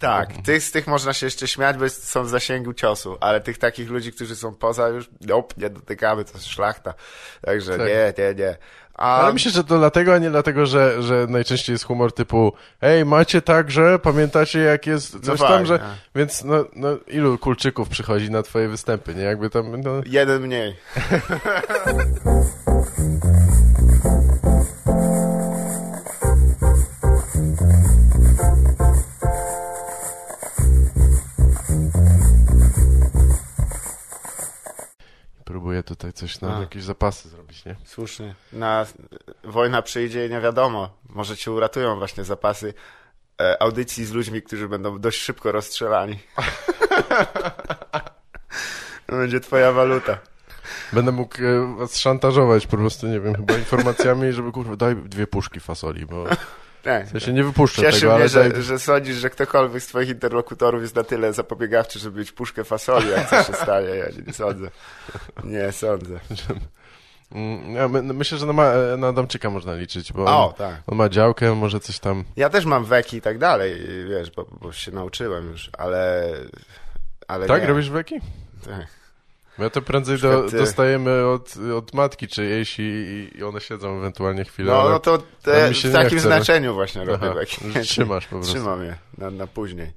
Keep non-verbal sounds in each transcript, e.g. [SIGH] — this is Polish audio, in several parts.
Tak, tych, z tych można się jeszcze śmiać, bo są w zasięgu ciosu, ale tych takich ludzi, którzy są poza już, nope, nie dotykamy, to jest szlachta. Także Tak. nie, nie, nie. A Ale myślę, że to dlatego, a nie dlatego, że, że najczęściej jest humor typu ej, macie tak, że pamiętacie jak jest coś No tam, fajnie. że... Więc no, no, ilu kulczyków przychodzi na twoje występy, nie? Jakby tam, no... jeden mniej. [LAUGHS] Próbuję tutaj coś na A. jakieś zapasy zrobić, nie? Słusznie. Na wojna przyjdzie i nie wiadomo. Może cię uratują właśnie zapasy e, audycji z ludźmi, którzy będą dość szybko rozstrzelani. [LAUGHS] będzie twoja waluta. Będę mógł e, was szantażować po prostu, nie wiem, chyba informacjami, żeby kurwa, daj dwie puszki fasoli, bo Nie. w sensie nie wypuszczę Cieszy tego, mnie, że, daj... że sądzisz, że ktokolwiek z twoich interlokutorów jest na tyle zapobiegawczy, żeby mieć puszkę fasoli, jak coś się stanie. Ja nie, nie sądzę. Nie sądzę. Mm, Ja my, myślę, że na, ma, na Adamczyka można liczyć, bo O, on, tak. on ma działkę, może coś tam... Ja też mam weki i tak dalej, wiesz, bo, bo się nauczyłem już, ale... ale Tak? nie. Robisz weki? Tak. Ja to prędzej do, y- dostajemy od, od matki czyjejś i, i one siedzą ewentualnie chwilę. No, no to te, w takim chce, znaczeniu właśnie robię Aha, trzymasz po prostu. Trzymam je na, na później.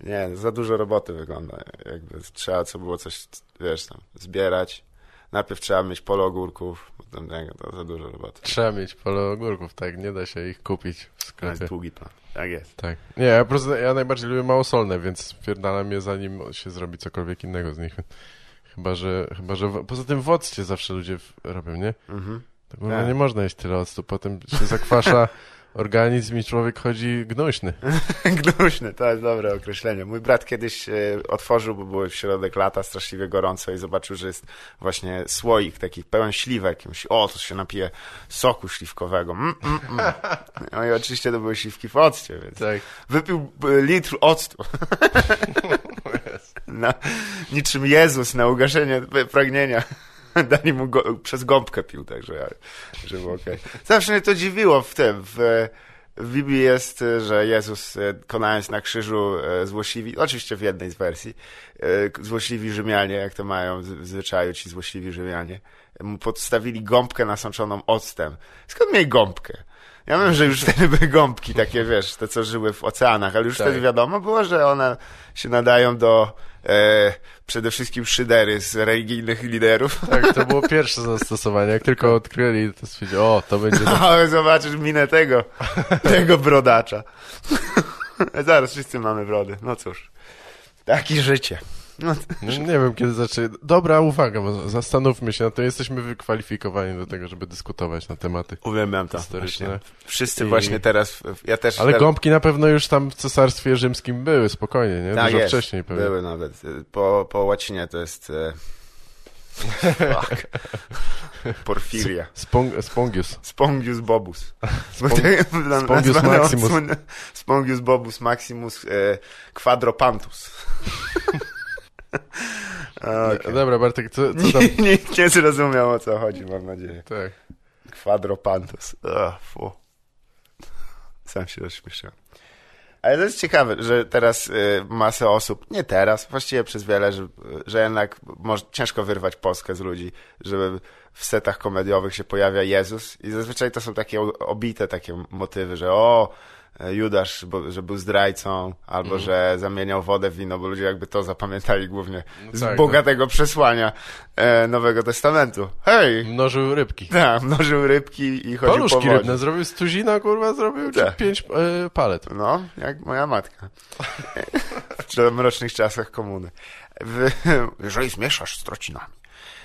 Nie, za dużo roboty wygląda. Jakby trzeba co było coś, wiesz, tam, zbierać. Najpierw trzeba mieć polo ogórków, potem nie, to za dużo roboty. Trzeba mieć pole ogórków, tak, nie da się ich kupić w To sklepie. jest długi plan. Tak jest. Tak. Nie, ja po prostu, ja najbardziej lubię małosolne, więc wpierdalam je zanim się zrobi cokolwiek innego z nich. Chyba, że, chyba, że w, poza tym w occie zawsze ludzie robią, nie? Mhm. Tak, Tak. nie można jeść tyle octu, potem się zakwasza [LAUGHS] organizm i człowiek chodzi gnuśny. [LAUGHS] Gnuśny, to jest dobre określenie. Mój brat kiedyś e, otworzył, bo było w środek lata, straszliwie gorąco i zobaczył, że jest właśnie słoik taki pełen śliwek. I myśli, o, to się napije soku śliwkowego. Mm, mm, mm. [LAUGHS] No i oczywiście to były śliwki w occie, więc Tak. wypił e, litr octu. Na, niczym Jezus na ugaszenie pragnienia. [LAUGHS] Dali mu go, przez gąbkę pił, także ja, że było okej. Zawsze mnie to dziwiło w tym, w, w Biblii jest, że Jezus e, konając na krzyżu e, złośliwi, oczywiście w jednej z wersji, e, złośliwi Rzymianie, jak to mają w zwyczaju ci złośliwi Rzymianie, mu podstawili gąbkę nasączoną octem. Skąd mieli gąbkę? Ja wiem, że już wtedy były gąbki takie, wiesz, te co żyły w oceanach, ale już Tak. wtedy wiadomo było, że one się nadają do e, przede wszystkim szydery z religijnych liderów. Tak, to było [LAUGHS] pierwsze zastosowanie. Jak tylko odkryli, to stwierdzili, o, to będzie... [LAUGHS] Ale zobaczysz minę tego, tego brodacza. [LAUGHS] Zaraz wszyscy mamy brody. No cóż, takie życie. No, No, nie wiem, kiedy zaczęli. Dobra uwaga, bo zastanówmy się na to. Jesteśmy wykwalifikowani do tego, żeby dyskutować na tematy. uwielbiam to. Historyczne. Właśnie. Wszyscy I- właśnie teraz, ja też... Ale te- gąbki na pewno już tam w cesarstwie rzymskim były, spokojnie, nie? Tak Dużo jest, wcześniej pewnie. były nawet. Po, po łacinie to jest... E... [LAUGHS] Fuck. Porfiria. Spong Spongius. Spongius bobus. [LAUGHS] Spong- Spongius Spongius Maximus. Spongius bobus maximus e, quadropantus. [LAUGHS] okay. Dobra, Bartek, co, co tam? Nikt [LAUGHS] nie zrozumiał o co chodzi, mam nadzieję. Tak. Quadropantus. Ugh, fu. Sam się rozśmieszyłem. Ale to jest ciekawe, że teraz y, masę osób, nie teraz, właściwie przez wiele, że, że jednak może, ciężko wyrwać Polskę z ludzi, żeby w setach komediowych się pojawia Jezus i zazwyczaj to są takie obite takie motywy, że o, Judasz, bo, że był zdrajcą, albo Mhm. że zamieniał wodę w wino, bo ludzie jakby to zapamiętali głównie z tak, bogatego przesłania e, Nowego Testamentu. Hej! Mnożył rybki. [LAUGHS] Tak, mnożył rybki i chodził po Paluszki wodzie. rybne zrobił z tuzina, kurwa, zrobił Tak. pięć e, palet. No, jak moja matka. [LAUGHS] w mrocznych czasach komuny. W, [LAUGHS] jeżeli zmieszasz z trocinami.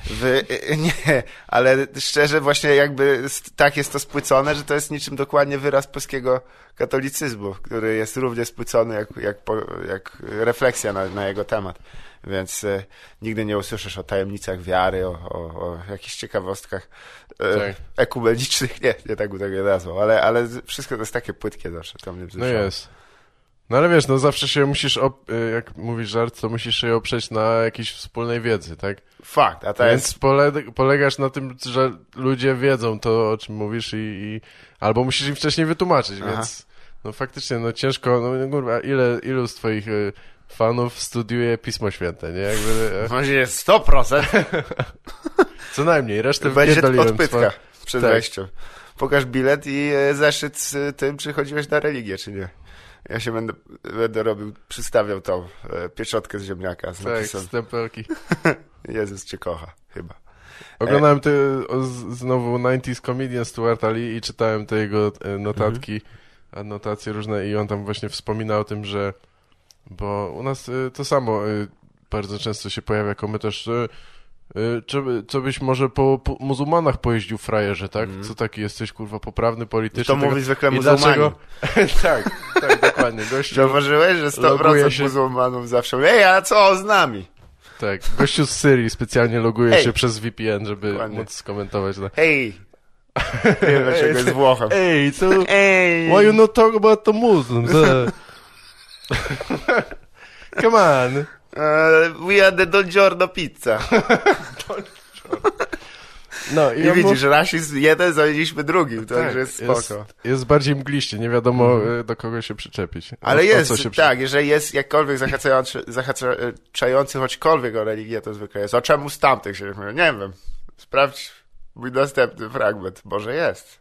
W, nie, ale szczerze właśnie jakby tak jest to spłycone, że to jest niczym dokładnie wyraz polskiego katolicyzmu, który jest równie spłycony jak, jak, jak refleksja na, na jego temat. Więc e, nigdy nie usłyszysz o tajemnicach wiary, o, o, o jakichś ciekawostkach e, Tak. ekumenicznych. Nie, nie tak bym tego nie nazwał, ale, ale wszystko to jest takie płytkie zawsze. To mnie No jest. No ale wiesz, no zawsze się musisz, e, jak mówisz żart, to musisz się oprzeć na jakiejś wspólnej wiedzy, tak? Fakt, a to Więc jest... pole, polegasz na tym, że ludzie wiedzą to, o czym mówisz i, i albo musisz im wcześniej wytłumaczyć, Aha. więc No faktycznie, no ciężko, no kurwa, ile, ilu z twoich y, fanów studiuje Pismo Święte, nie? Jakby, [LAUGHS] Może jest 100%. [LAUGHS] co najmniej, resztę Będzie odpytka przed Tak. wejściem. Pokaż bilet i e, zeszyt z tym, czy chodziłeś na religię, czy nie. Ja się będę, będę robił, przystawiał tą e, pieczotkę z ziemniaka z Tak, napisem stempelki. [LAUGHS] Jezus cię kocha, chyba. Oglądałem te, o, z- znowu 90s Comedian Stuart Ali i czytałem te jego e, notatki, anotacje różne i on tam właśnie wspominał o tym, że bo u nas e, to samo e, bardzo często się pojawia komentarz, że e, co, by- co byś może po, po muzułmanach pojeździł frajerze, tak? Co taki jesteś, kurwa, poprawny politycznie? To tego- mówi zwykle I muzułmani. dlaczego? [LAUGHS] tak, tak, dokładnie. Gościu, Zauważyłeś, że Loguje 100% się- muzułmanów zawsze mówi, ej, a co z nami? tak, gościu z Syrii specjalnie loguje Ej. się przez VPN, żeby Dokładnie. móc skomentować. No. Hej! Wiem, dlaczego jest Włochem. Ej, co... Ej! Why you not talk about the Muslims? Uh? [LAUGHS] Come on. Uh, we are the Don Giorno pizza. [LAUGHS] [LAUGHS] No i, widzisz, mówi- rasizm jeden, zamieniliśmy drugim, tak, także jest spoko. jest, jest bardziej mgliście, nie wiadomo e, do kogo się przyczepić. O- Ale o jest, co się tak, jeżeli jest jakkolwiek zahaczający, zahaczający choćkolwiek o religię, to zwykle jest. O czemu z tamtych się? Nie wiem. Sprawdź mój następny fragment. Może jest.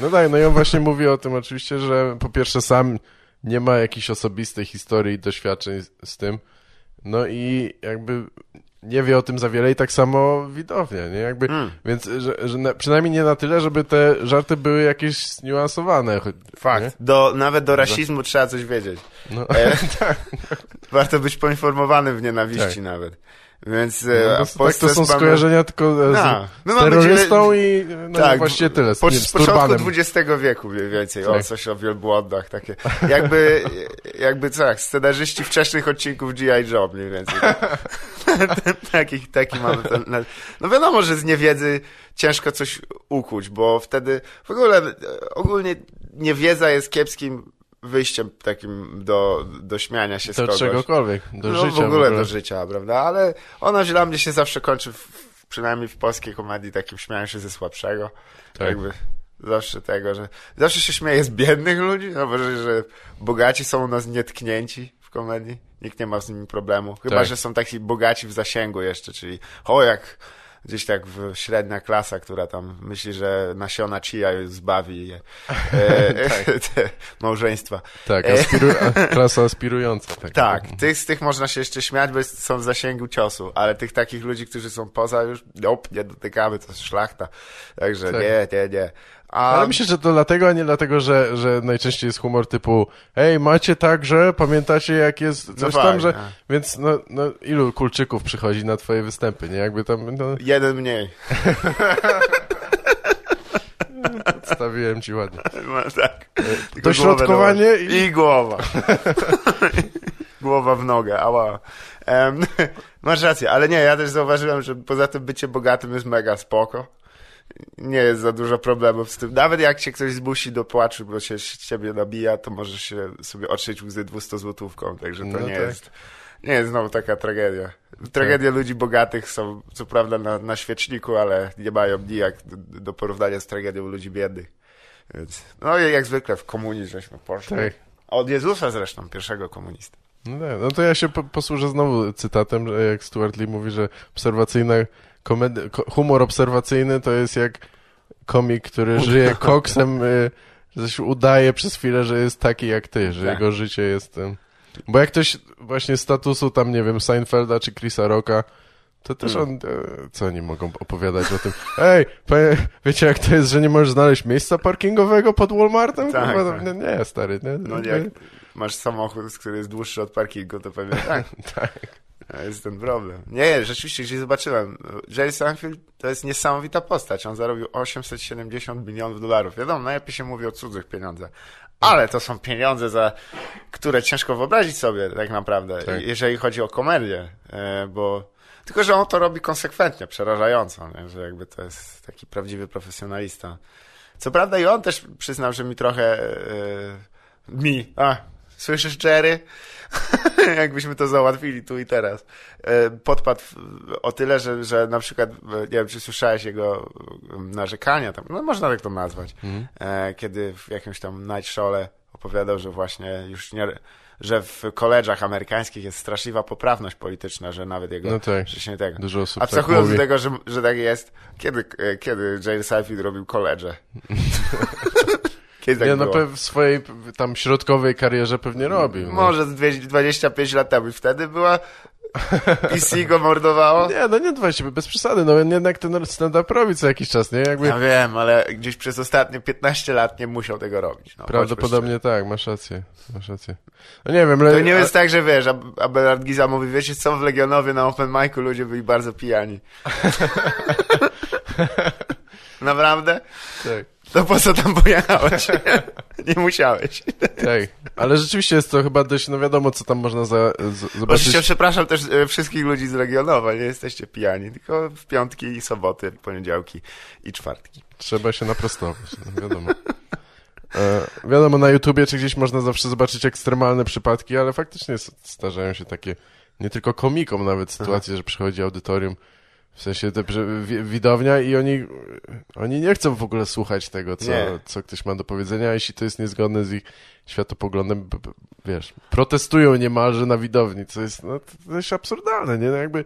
No daj, no i on właśnie mówi o tym oczywiście, że po pierwsze sam nie ma jakiejś osobistej historii i doświadczeń z, z tym, no i jakby nie wie o tym za wiele i tak samo widownia, nie? Jakby, Mm. Więc, że, że na, przynajmniej nie na tyle, żeby te żarty były jakieś zniuansowane. nie? Fakt. Do, nawet do rasizmu trzeba coś wiedzieć. No, E, [LAUGHS] warto być poinformowanym w nienawiści Tak. nawet. Więc no, e, tak to są mamy- skojarzenia tylko z, No, my z terrorystą i no, właściwie tyle, z, Po, z z początku. XX wieku mniej więcej, o Tak. coś o wielbłądach, takie. Jakby, jakby co, jak scenarzyści wczesnych odcinków G.I. Joe mniej więcej. [LAUGHS] [LAUGHS] taki, taki mamy ten, no wiadomo, że z niewiedzy ciężko coś ukuć, bo wtedy w ogóle, e, ogólnie niewiedza jest kiepskim wyjściem takim do, do śmiania się z Do kogoś. czegokolwiek, do no, życia. w ogóle do życia, prawda? Ale ona dla mnie się zawsze kończy, w, przynajmniej w polskiej komedii, takim śmianiem się ze słabszego. Tak. Jakby zawsze tego, że zawsze się śmieje z biednych ludzi, no bo że, że bogaci są u nas nietknięci w komedii. Nikt nie ma z nimi problemu. Chyba, Tak. że są taki bogaci w zasięgu jeszcze, czyli o jak gdzieś tak w średnia klasa, która tam myśli, że nasiona chia zbawi je, e, [LAUGHS] [LAUGHS] te małżeństwa. Tak, E, aspiru, [LAUGHS] klasa aspirująca. Tak, tak, tych, z tych można się jeszcze śmiać, bo są w zasięgu ciosu, ale tych takich ludzi, którzy są poza już, nope, nie dotykamy, to jest szlachta. Także Tak. nie, nie, nie. A Ale myślę, że to dlatego, a nie dlatego, że, że najczęściej jest humor typu ej, macie tak, że pamiętacie jak jest coś No tam, że... no. Więc no, no, ilu kulczyków przychodzi na twoje występy, nie? Jakby tam, no, jeden mniej. [LAUGHS] stawiłem ci ładnie. No, tak. Tylko Dośrodkowanie i- i głowa. [LAUGHS] Głowa w nogę, ała. Em, [LAUGHS] masz rację, ale nie, ja też zauważyłem, że poza tym bycie bogatym jest mega spoko. Nie jest za dużo problemów z tym. Nawet jak cię ktoś zmusi do płaczu, bo się ciebie nabija, to możesz się sobie otrzeć łzy 200 złotówką, także to No nie tak. jest nie jest znowu taka tragedia. Tragedie ludzi bogatych są co prawda na, na świeczniku, ale nie mają nijak do, do porównania z tragedią ludzi biednych. Więc, no i jak zwykle w komunizm żeśmy poszli. Tak. Od Jezusa zresztą, pierwszego komunisty. No, tak, no to ja się po, posłużę znowu cytatem, jak Stuart Lee mówi, że obserwacyjna komedy, humor obserwacyjny to jest jak komik, który żyje [LAUGHS] koksem, y, że się udaje przez chwilę, że jest taki jak ty, że Tak. jego życie jest... Y, bo jak ktoś właśnie statusu tam, nie wiem, Seinfelda czy Chrisa Rocka, to też Mm. on, e, co oni mogą opowiadać o tym? [LAUGHS] Ej, panie, wiecie jak to jest, że nie możesz znaleźć miejsca parkingowego pod Walmartem? Tak, Kurwa, tak. nie, nie, stary, nie? No jak masz samochód, który jest dłuższy od parkingu, to pewnie tak. [LAUGHS] tak. To jest ten problem. Nie, rzeczywiście gdzieś zobaczyłem. Jerry Seinfeld to jest niesamowita postać. On zarobił 870 milionów dolarów. Wiadomo, najlepiej się mówi o cudzych pieniądzach. Ale to są pieniądze, za które ciężko wyobrazić sobie tak naprawdę, Tak. jeżeli chodzi o komedię, e, bo tylko, że on to robi konsekwentnie, przerażająco, nie? że jakby to jest taki prawdziwy profesjonalista. Co prawda i on też przyznał, że mi trochę e, mi, a, słyszysz Jerry? [LAUGHS] Jakbyśmy to załatwili tu i teraz. E, Podpadł o tyle, że, że na przykład, e, nie wiem, czy słyszałeś jego narzekania, tam, no można tak to nazwać, Mhm. e, kiedy w jakimś tam night show'le opowiadał, że właśnie już nie, że w koleżach amerykańskich jest straszliwa poprawność polityczna, że nawet jego, No tak. że się nie tego. Dużo osób tak Abstrahując mówi. do tego, że, że tak jest, kiedy, kiedy Jane Seyfield robił koledże? [LAUGHS] kiedy tak Nie, no było? pe- w swojej tam środkowej karierze pewnie robił. No. Może z dwie- 25 lat temu i wtedy była PC go mordowało? Nie, no nie 20, bez przesady, no jednak ten stand-up robi co jakiś czas, nie? Jakby Ja wiem, ale gdzieś przez ostatnie 15 lat nie musiał tego robić. No, prawdopodobnie tak, masz rację, masz rację. No nie wiem, ale... To nie jest tak, że wiesz, a Abelard Giza mówi, wiecie co, w Legionowie na open micu ludzie byli bardzo pijani. [LAUGHS] Naprawdę? Tak, To po co tam pojechałeś? [LAUGHS] nie musiałeś. tak, ale rzeczywiście jest to chyba dość, no wiadomo, co tam można za, z, zobaczyć. Oczywiście przepraszam też e, wszystkich ludzi z Legionowa, nie jesteście pijani, tylko w piątki i soboty, poniedziałki i czwartki. Trzeba się naprostować, no wiadomo. E, wiadomo, na YouTubie czy gdzieś można zawsze zobaczyć ekstremalne przypadki, ale faktycznie zdarzają się takie, nie tylko komikom nawet sytuacje, że przychodzi audytorium, w sensie te, widownia i oni, oni nie chcą w ogóle słuchać tego, co, Nie. co ktoś ma do powiedzenia, a jeśli to jest niezgodne z ich światopoglądem, wiesz, protestują niemalże na widowni, co jest, no, jest absurdalne, nie? No jakby,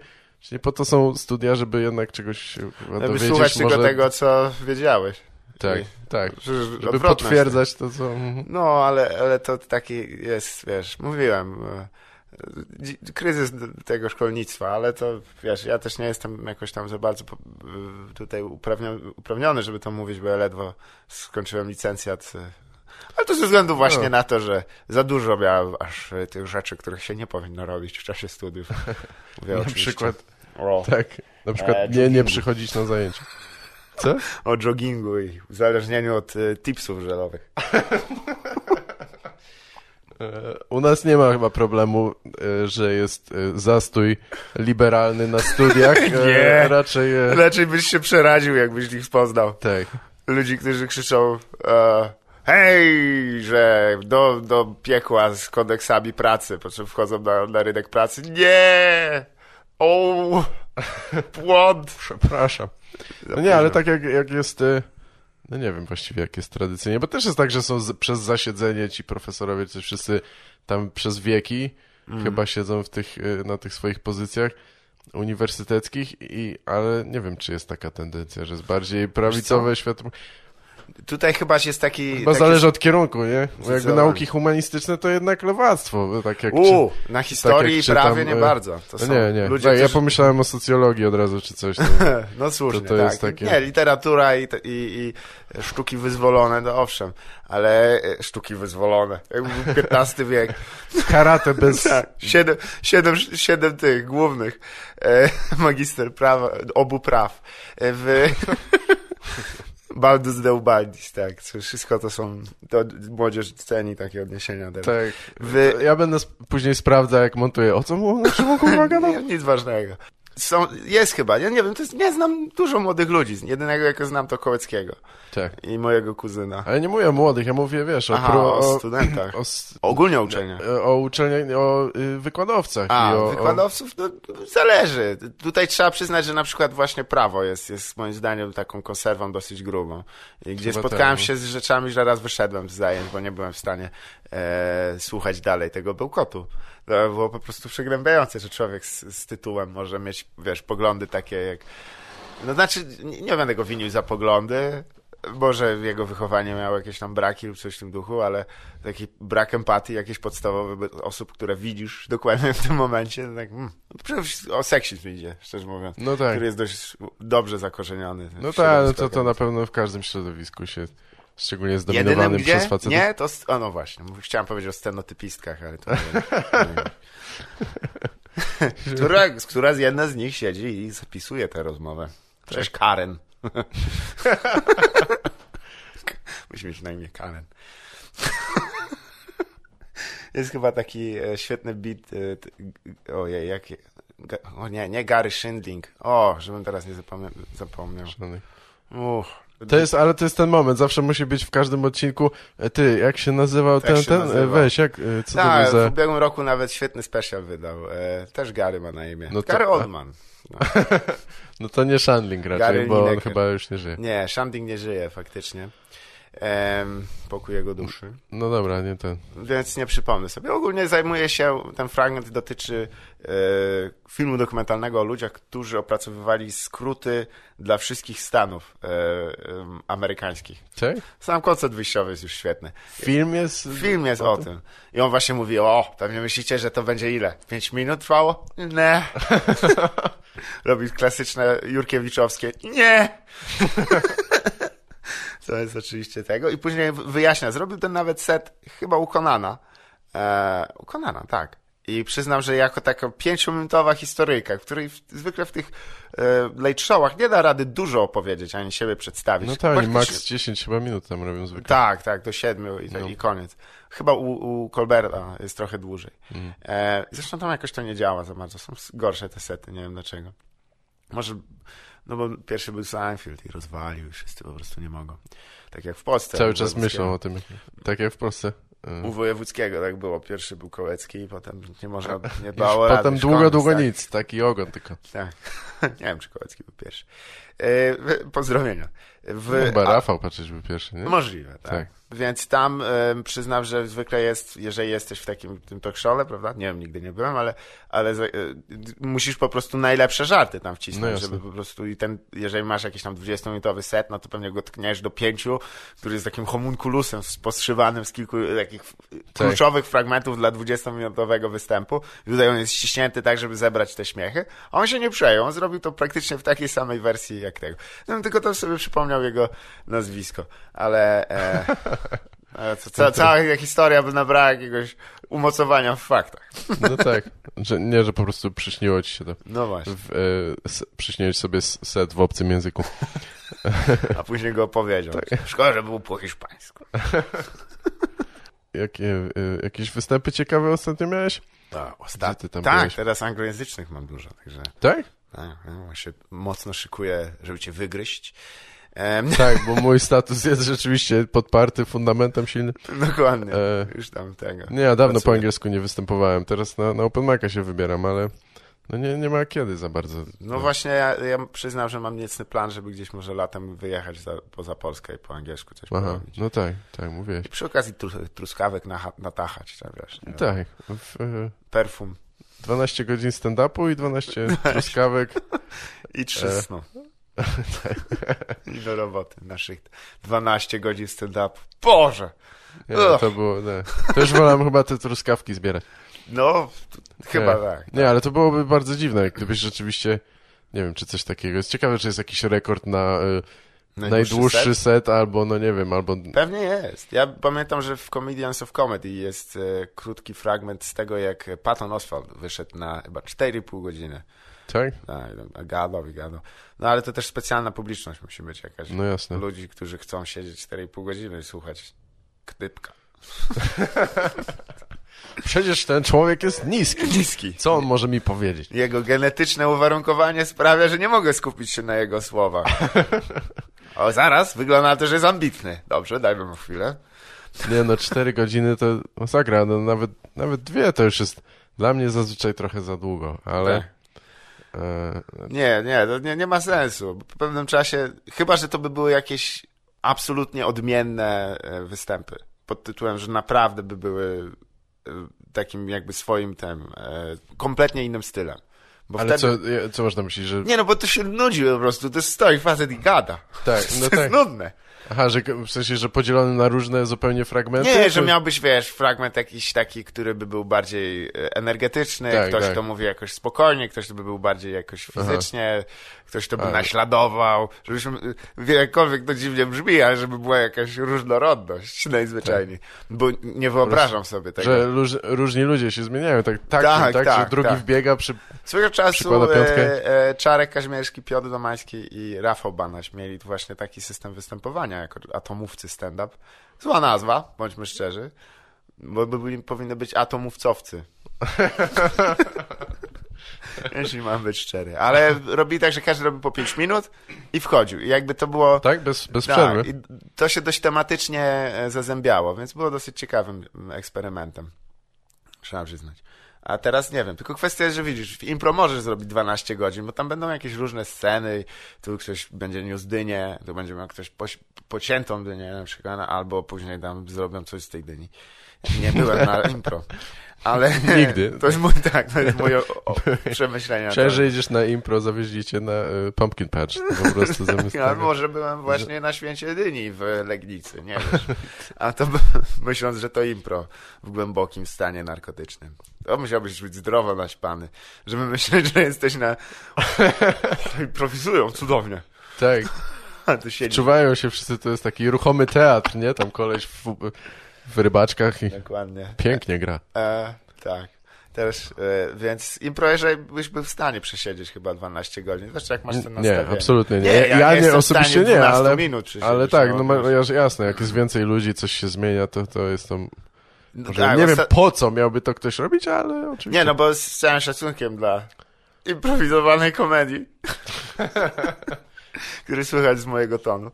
nie po to są studia, żeby jednak czegoś chyba Żeby dowiedzieć, słuchać może... tylko tego, co wiedziałeś. Tak, Ej, tak. że- że Żeby potwierdzać to, co... mhm. No, ale, ale to taki jest, wiesz, mówiłem, e, kryzys tego szkolnictwa, ale to, wiesz, ja też nie jestem jakoś tam za bardzo tutaj uprawniony, żeby to mówić, bo ja ledwo skończyłem licencjat. Ale to ze względu właśnie No. na to, że za dużo miałem aż tych rzeczy, których się nie powinno robić w czasie studiów. [LAUGHS] Mówię Na przykład, o, tak, na przykład E, nie, nie przychodzić na zajęcia. Co? o joggingu i uzależnieniu od e, tipsów żelowych. [LAUGHS] E, U nas nie ma chyba problemu, e, że jest e, zastój liberalny na studiach. [LAUGHS] Nie. Raczej, Raczej byś się przeraził, jakbyś ich poznał. tak. ludzi, którzy krzyczą hej, że do, do piekła z kodeksami pracy, po czym wchodzą na, na rynek pracy. Nie! O! [LAUGHS] Płot! Przepraszam. No nie, ale tak jak, jak jest... e, No nie wiem właściwie, jak jest tradycyjnie, bo też jest tak, że są z, przez zasiedzenie ci profesorowie, czy wszyscy tam przez wieki Mm. chyba siedzą w tych, e, na tych swoich pozycjach uniwersyteckich, i, ale nie wiem, czy jest taka tendencja, że jest bardziej prawicowe światło. Tutaj chyba jest taki... Chyba taki zależy od kierunku, nie? Bo jakby nauki humanistyczne to jednak lewactwo, tak jak... U, na historii i czytam, prawie nie e, bardzo. To no są nie, nie. ludzie, tak, ja którzy... pomyślałem o socjologii od razu, czy coś. No. [LAUGHS] No słusznie, To- to tak. jest takie- Nie, literatura i, i, i sztuki wyzwolone, no owszem, ale e, sztuki wyzwolone. [LAUGHS] Jakby XV wiek. [LAUGHS] Karate bez... Tak, siedem, siedem, siedem tych głównych. E, magister prawa, obu praw. E, w Baldus Deubaldis, tak. Wszystko to są, to młodzież ceni takie odniesienia. teraz. Tak. Wy- Ja będę sp- później sprawdzał, jak montuję. O co mu na czym gadał? Nie, [LAUGHS] nic ważnego. Są, jest chyba, ja nie wiem, to jest, nie znam dużo młodych ludzi. Jedynego, jakiego znam, to Kołeckiego Tak. i mojego kuzyna. Ale nie mówię o młodych, ja mówię, wiesz, o... Aha, pro, o studentach. O, s- Ogólnie uczenie. o uczelniach, o y, wykładowcach. A, o, wykładowców no, zależy. Tutaj trzeba przyznać, że na przykład właśnie prawo jest, jest moim zdaniem taką konserwą dosyć grubą. I gdzie Chyba spotkałem tak, no. się z rzeczami, że raz wyszedłem z zajęć, bo nie byłem w stanie e, słuchać dalej tego bełkotu. To było po prostu przegnębiające, że człowiek z, z tytułem może mieć, wiesz, poglądy takie jak... No znaczy, nie, nie będę go winił za poglądy, może jego wychowanie miało jakieś tam braki lub coś w tym duchu, ale taki brak empatii, jakieś podstawowe osób, które widzisz dokładnie w tym momencie, tak, mm, przede wszystkim o seksizm idzie, szczerze mówiąc, No tak. który jest dość dobrze zakorzeniony. No tak, no to, to na pewno w każdym środowisku się, szczególnie zdominowanym gdzie? przez facetów. Nie, to... O, no właśnie, chciałem powiedzieć o scenotypistkach, ale to [LAUGHS] która, która z jedna z nich siedzi i zapisuje tę rozmowę. Cześć, Karen. [LAUGHS] Musi mieć na imię Karen. [LAUGHS] Jest chyba taki e, świetny beat. E, ojej, jaki. Ga, o nie, nie Gary Shindling. O, żebym teraz nie zapomniał. zapomniał. Uff. To jest, ale to jest ten moment, zawsze musi być w każdym odcinku. E, Ty, jak się nazywał Jak ten, się ten? nazywa? E, Weź, jak, e, co to Tak, był za... w ubiegłym roku nawet świetny special wydał. Też Gary ma na imię. No to- Gary Oldman. No. [LAUGHS] No to nie Shandling raczej, Gary bo on chyba już nie żyje. Nie, Shanding nie żyje faktycznie. Em, pokój jego duszy. No dobra, nie ten. Więc nie przypomnę sobie. Ogólnie zajmuje się, ten fragment dotyczy e, filmu dokumentalnego o ludziach, którzy opracowywali skróty dla wszystkich stanów e, em, amerykańskich. Tak? Sam koncept wyjściowy jest już świetny. Film jest... Film jest o tym. I on właśnie mówi, o, pewnie myślicie, że to będzie ile? Pięć minut trwało? Nie. [LAUGHS] Robi klasyczne Jurkiewiczowskie. Nie. [LAUGHS] to jest oczywiście tego. I później wyjaśnia, zrobił ten nawet set chyba u Konana. E, u Konana, tak. I przyznam, że jako taka pięciominutowa historyjka, której w, zwykle w tych e, late showach nie da rady dużo opowiedzieć, ani siebie przedstawić. No tak, Praktycznie- max 10 chyba minut tam robią zwykle. tak, tak, do siedmiu i, No. i koniec. Chyba u, u Colberta jest trochę dłużej. Mm. E, zresztą tam jakoś to nie działa za bardzo. Są gorsze te sety, nie wiem dlaczego. Może, no bo pierwszy był Seinfeld i rozwalił i wszyscy po prostu nie mogą. Tak jak w Polsce. Cały u czas myślą o tym, tak jak w Polsce. U Y, Wojewódzkiego tak było. Pierwszy był Kołecki i potem nie można, nie dało potem długo, koniec, długo tak. nic. Taki ogon tylko. Tak. [LAUGHS] nie wiem, czy Kołecki był pierwszy. E, pozdrowienia. W, No, chyba Rafał patrzeć był pierwszy, nie? Możliwe, tak. Tak. Więc tam przyznam, że zwykle jest, jeżeli jesteś w takim tym talk show'le, prawda? Nie wiem, nigdy nie byłem, ale, ale e, musisz po prostu najlepsze żarty tam No wcisnąć, jasne. żeby po prostu i ten, jeżeli masz jakiś tam 20-minutowy set, no to pewnie go tkniesz do pięciu, który jest takim homunculusem poszywanym z kilku takich Tak. kluczowych fragmentów dla 20-minutowego występu. I tutaj on jest ściśnięty tak, żeby zebrać te śmiechy, a on się nie przejął, on zrobił to praktycznie w takiej samej wersji jak tego. No tylko to sobie przypomniał jego nazwisko, ale e, [LAUGHS] ca, cała historia by nabrała jakiegoś umocowania w faktach. No tak. Że, nie, że po prostu przyśniło ci się to. No właśnie, W, e, przyśniłeś sobie set w obcym języku. [LAUGHS] a później go opowiedział. Szkoda, że był po hiszpańsku. [LAUGHS] Jakie, e, jakieś występy ciekawe ostatnio miałeś? Tak, Gdzie ostatnio. Tak, byłeś? teraz anglojęzycznych mam dużo, także Tak? Tak, no, się mocno szykuję, żeby cię wygryźć. Em, [LAUGHS] Tak, bo mój status jest rzeczywiście podparty fundamentem silnym. dokładnie, E, już tam tego. Nie, ja dawno po Pracuję. angielsku nie występowałem. Teraz na, na Open Mic'a się wybieram, ale no nie, nie ma kiedy za bardzo. No właśnie, ja, ja przyznam, że mam niecny plan, żeby gdzieś może latem wyjechać za, poza Polskę i po angielsku coś Aha, porobić. no tak, tak, mówiłeś. I przy okazji tru, truskawek naha- natachać, tak wiesz. Tak, w, e, Perfum 12 godzin stand-upu i 12 [LAUGHS] truskawek. i trzy E. snu. [LAUGHS] I do roboty naszych 12 godzin stand-up. Boże! Nie, no to było, nie. Już wolałem chyba te truskawki zbierać. No, chyba Nie. tak. Nie, ale to byłoby bardzo dziwne, gdybyś rzeczywiście, nie wiem, czy coś takiego. Jest ciekawe, czy jest jakiś rekord na y, najdłuższy set? set, albo, no nie wiem, albo... Pewnie jest. Ja pamiętam, że w Comedians of Comedy jest e, krótki fragment z tego, jak Patton Oswald wyszedł na chyba 4,5 godziny. Tak? Tak, i gadał i gadał. No ale to też specjalna publiczność musi być jakaś. No jasne. Ludzi, którzy chcą siedzieć 4,5 godziny i słuchać knypka. [LAUGHS] Przecież ten człowiek jest niski. Niski. Co on może mi powiedzieć? Jego genetyczne uwarunkowanie sprawia, że nie mogę skupić się na jego słowach. [LAUGHS] O, zaraz, wygląda na to, że jest ambitny. Dobrze, dajmy mu chwilę. Nie no, 4 godziny to masakra, no nawet, nawet dwie to już jest dla mnie zazwyczaj trochę za długo, ale... Tak. E, Nie, nie, to nie, nie ma sensu. Po pewnym czasie, chyba, że to by były jakieś absolutnie odmienne e, występy. Pod tytułem, że naprawdę by były e, takim jakby swoim tym, e, kompletnie innym stylem. Bo ale wtedy... co, co można myśleć, że... Nie no, bo to się nudzi po prostu. To stoi facet i gada. Tak, no to tak. jest nudne. Aha, że w sensie, że podzielony na różne zupełnie fragmenty? Nie, czy- że miałbyś, wiesz, fragment jakiś taki, który by był bardziej e, energetyczny, Tak, ktoś tak. to mówi jakoś spokojnie, ktoś to by był bardziej jakoś fizycznie, ktoś to by Ale- naśladował, żebyśmy, e, jakkolwiek to dziwnie brzmi, ale żeby była jakaś różnorodność najzwyczajniej, bo nie wyobrażam sobie tego. Że róż, różni ludzie się zmieniają, tak, tak, Tak, tak, tak, że drugi tak. wbiega przy... Swego czasu e, e, Czarek Kaźmierski, Piotr Domański i Rafał Banaś mieli właśnie taki system występowania jako atomówcy stand-up. Zła nazwa, bądźmy szczerzy, bo by powinny być atomówcowcy. [LAUGHS] Jeśli mam być szczery. Ale robi tak, że każdy robi po 5 minut i wchodził. I jakby to było... Tak, bez, bez Tak, przerwy. i to się dość tematycznie e, zazębiało, więc było dosyć ciekawym eksperymentem. Trzeba przyznać. A teraz nie wiem, tylko kwestia jest, że widzisz, w impro możesz zrobić 12 godzin, bo tam będą jakieś różne sceny, tu ktoś będzie niósł dynię, tu będzie miał ktoś poś- pociętą dynię na przykład, albo później tam zrobią coś z tej dyni. Nie byłem na [LAUGHS] impro. Ale [LAUGHS] Nigdy. [LAUGHS] To jest mój, tak, to jest moje o, o, [LAUGHS] przemyślenia. Myślałem, że idziesz na impro, zawieźlicie na y, Pumpkin Patch. Po prostu zamiast Ja może byłem właśnie na święcie dyni w Legnicy, nie wiesz. A to myśląc, że to impro w głębokim stanie narkotycznym. To musiałbyś być zdrowo naćpany, żeby myśleć, że jesteś na... Improwizują cudownie. Tak. Czuwają się wszyscy, to jest taki ruchomy teatr, nie? Tam koleś w, w rybaczkach i Dokładnie. pięknie gra. E, tak. Też, e, więc jeżeli byś był w stanie przesiedzieć chyba 12 godzin, zresztą jak masz ten Nie, nastawienie. absolutnie nie. Nie, ja ja nie nie, osobiście nie, 12 ale, minut ale tak, no, no jasne, jak jest więcej ludzi, coś się zmienia, to, to jest to... No tak, nie wiem po co miałby to ktoś robić, ale oczywiście. Nie, no bo z całym szacunkiem dla improwizowanej komedii, [LAUGHS] [LAUGHS] który słychać z mojego tonu.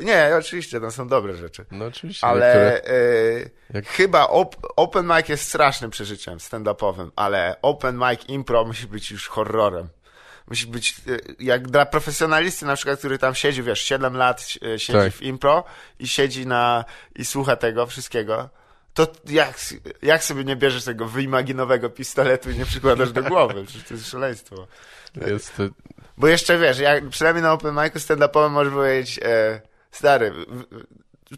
Nie, oczywiście, tam są dobre rzeczy. No oczywiście, Ale niektóre... e, Jak- chyba op, open mic jest strasznym przeżyciem stand-upowym, ale open mic impro musi być już horrorem. Musi być, e, jak dla profesjonalisty na przykład, który tam siedzi, wiesz, 7 lat e, siedzi Tak. w impro i siedzi na, i słucha tego wszystkiego, to jak, jak sobie nie bierzesz tego wyimaginowego pistoletu i nie przykładasz do głowy? Przecież to jest szaleństwo. Jest, to- Bo jeszcze wiesz, jak, przynajmniej na open micu stand-upowym możesz powiedzieć, e, stary, w,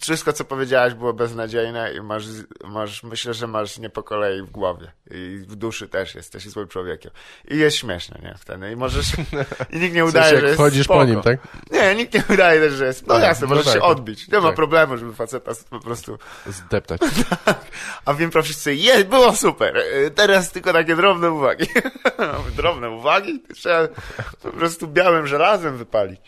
wszystko co powiedziałeś było beznadziejne i masz, masz, myślę, że masz nie po kolei w głowie i w duszy też jesteś złym człowiekiem. I jest śmieszne, nie? Wtedy. I możesz, [LAUGHS] i nikt nie w udaje, sensie, że jest chodzisz spoko. po nim, tak? Nie, nikt nie udaje też, że jest, no Tak, jasne, no możesz tak, się tak. odbić. Nie ma Tak. problemu, żeby faceta po prostu Zdeptać. [LAUGHS] a wiem pro wszyscy, je, było super. E, Teraz tylko takie drobne uwagi. [LAUGHS] drobne uwagi? Trzeba po prostu białym żelazem wypalić.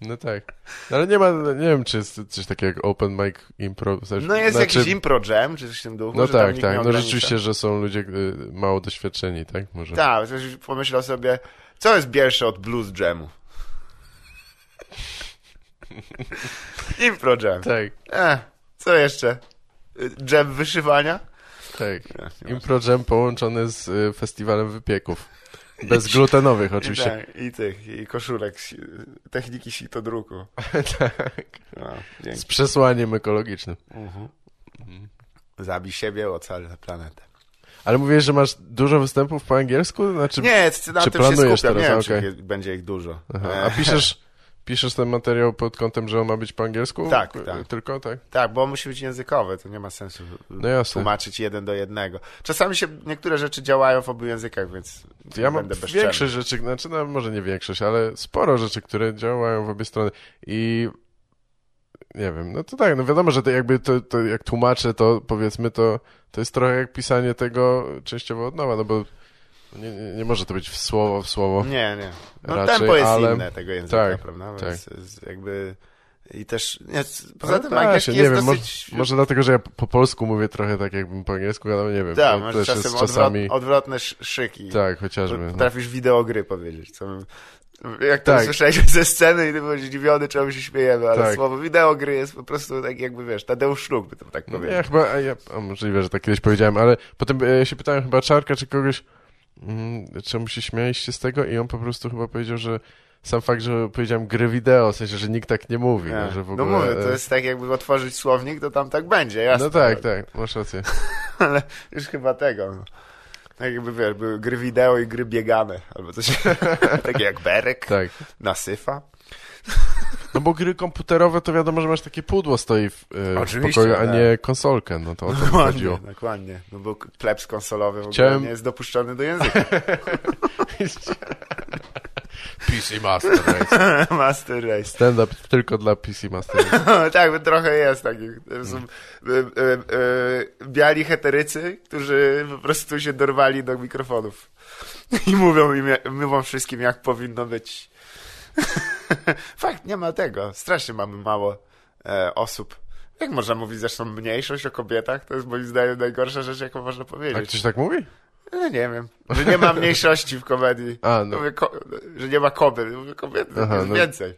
No tak. No Ale nie ma, nie wiem, czy jest coś takiego jak open mic impro. Znaczy, No jest znaczy, jakiś impro jam, czy coś w tym duchu. No tak, tak. No rzeczywiście, że są ludzie y, mało doświadczeni, tak? Może. Tak, pomyślał sobie, co jest biersze od blues jamu? [LAUGHS] impro jam. Tak, Eh, co jeszcze? Y, Jam wyszywania? tak. Impro Jam połączony z y, festiwalem wypieków. Bezglutenowych I, oczywiście. tak, I tych, i koszulek, techniki sitodruku. [LAUGHS] tak. No. Z przesłaniem ekologicznym. Mhm. Zabij siebie, ocal planetę. Ale mówiłeś, że masz dużo występów po angielsku? Znaczy, Nie, na czy tym się planujesz skupiam. Nie wiem, je- będzie ich dużo. Aha. E, A piszesz, [LAUGHS] piszesz ten materiał pod kątem, że on ma być po angielsku? Tak, tak. Tylko, tak? Tak, bo on musi być językowy, to nie ma sensu No jasne. tłumaczyć jeden do jednego. Czasami się niektóre rzeczy działają w obu językach, więc Ja mam będę bezczelny. większość rzeczy, znaczy no, może nie większość, ale sporo rzeczy, które działają w obie strony i nie wiem, no to tak, no wiadomo, że to jakby to, to jak tłumaczę, to powiedzmy to, to jest trochę jak pisanie tego częściowo od nowa, no bo nie, nie, nie może to być w słowo w słowo. Nie, nie. No Raczej, tempo jest ale- inne tego języka, tak, prawda? tak. Więc jest jakby i też nie, poza Ale tym da angielski jest nie wiem, dosyć... może, może dlatego, że ja po polsku mówię trochę tak, jakbym po angielsku gadał, nie wiem, tak, to masz czasem jest odwrot, czasami, odwrotne sz- szyki. tak, chociażby. No. Potrafisz wideogry powiedzieć. Co... Jak to Tak. słyszałeś [LAUGHS] ze sceny i ty byłeś zdziwiony, czemu się śmiejemy, ale Tak. słowo wideogry jest po prostu tak jakby, wiesz, Tadeusz Szluk by to tak No, powiedział. ja chyba, ja, a możliwe, że tak kiedyś powiedziałem, ale potem e, się pytałem chyba Czarka, czy kogoś, czemu się śmialiście z tego i on po prostu chyba powiedział, że sam fakt, że powiedziałem gry wideo, w sensie, że nikt tak nie mówi, Nie. no, że w No ogóle... mówię, to e, jest tak jakby otworzyć słownik, to tam tak będzie, jasne. No tak, tak, masz rację. [LAUGHS] Ale już chyba tego, no. Tak jakby, wiesz, były gry wideo i gry biegane, albo coś [LAUGHS] takie jak Berek, Tak. Nasyfa. No bo gry komputerowe to wiadomo, że masz takie pudło stoi w, e, w pokoju, a tak. nie konsolkę, no to o to Dokładnie, chodziło. dokładnie. No bo plebs konsolowy w ogóle Chciałem- nie jest dopuszczony do języka. [LAUGHS] PC Master Race. [LAUGHS] Master Race. Stand-up tylko dla PC Master Race. [LAUGHS] tak, bo trochę jest takich. Są e, e, e, biali heterycy, którzy po prostu się dorwali do mikrofonów. I mówią, im, mówią wszystkim, jak powinno być. [LAUGHS] Fakt, nie ma tego. Strasznie mamy mało e, osób. Jak można mówić zresztą mniejszość o kobietach? To jest moim zdaniem najgorsza rzecz, jaką można A powiedzieć. ktoś tak mówi? No nie wiem. Że nie ma [LAUGHS] mniejszości w komedii. A, no. Mówię, ko- że nie ma kobiet. Mówię, kobiet Aha, jest no. więcej.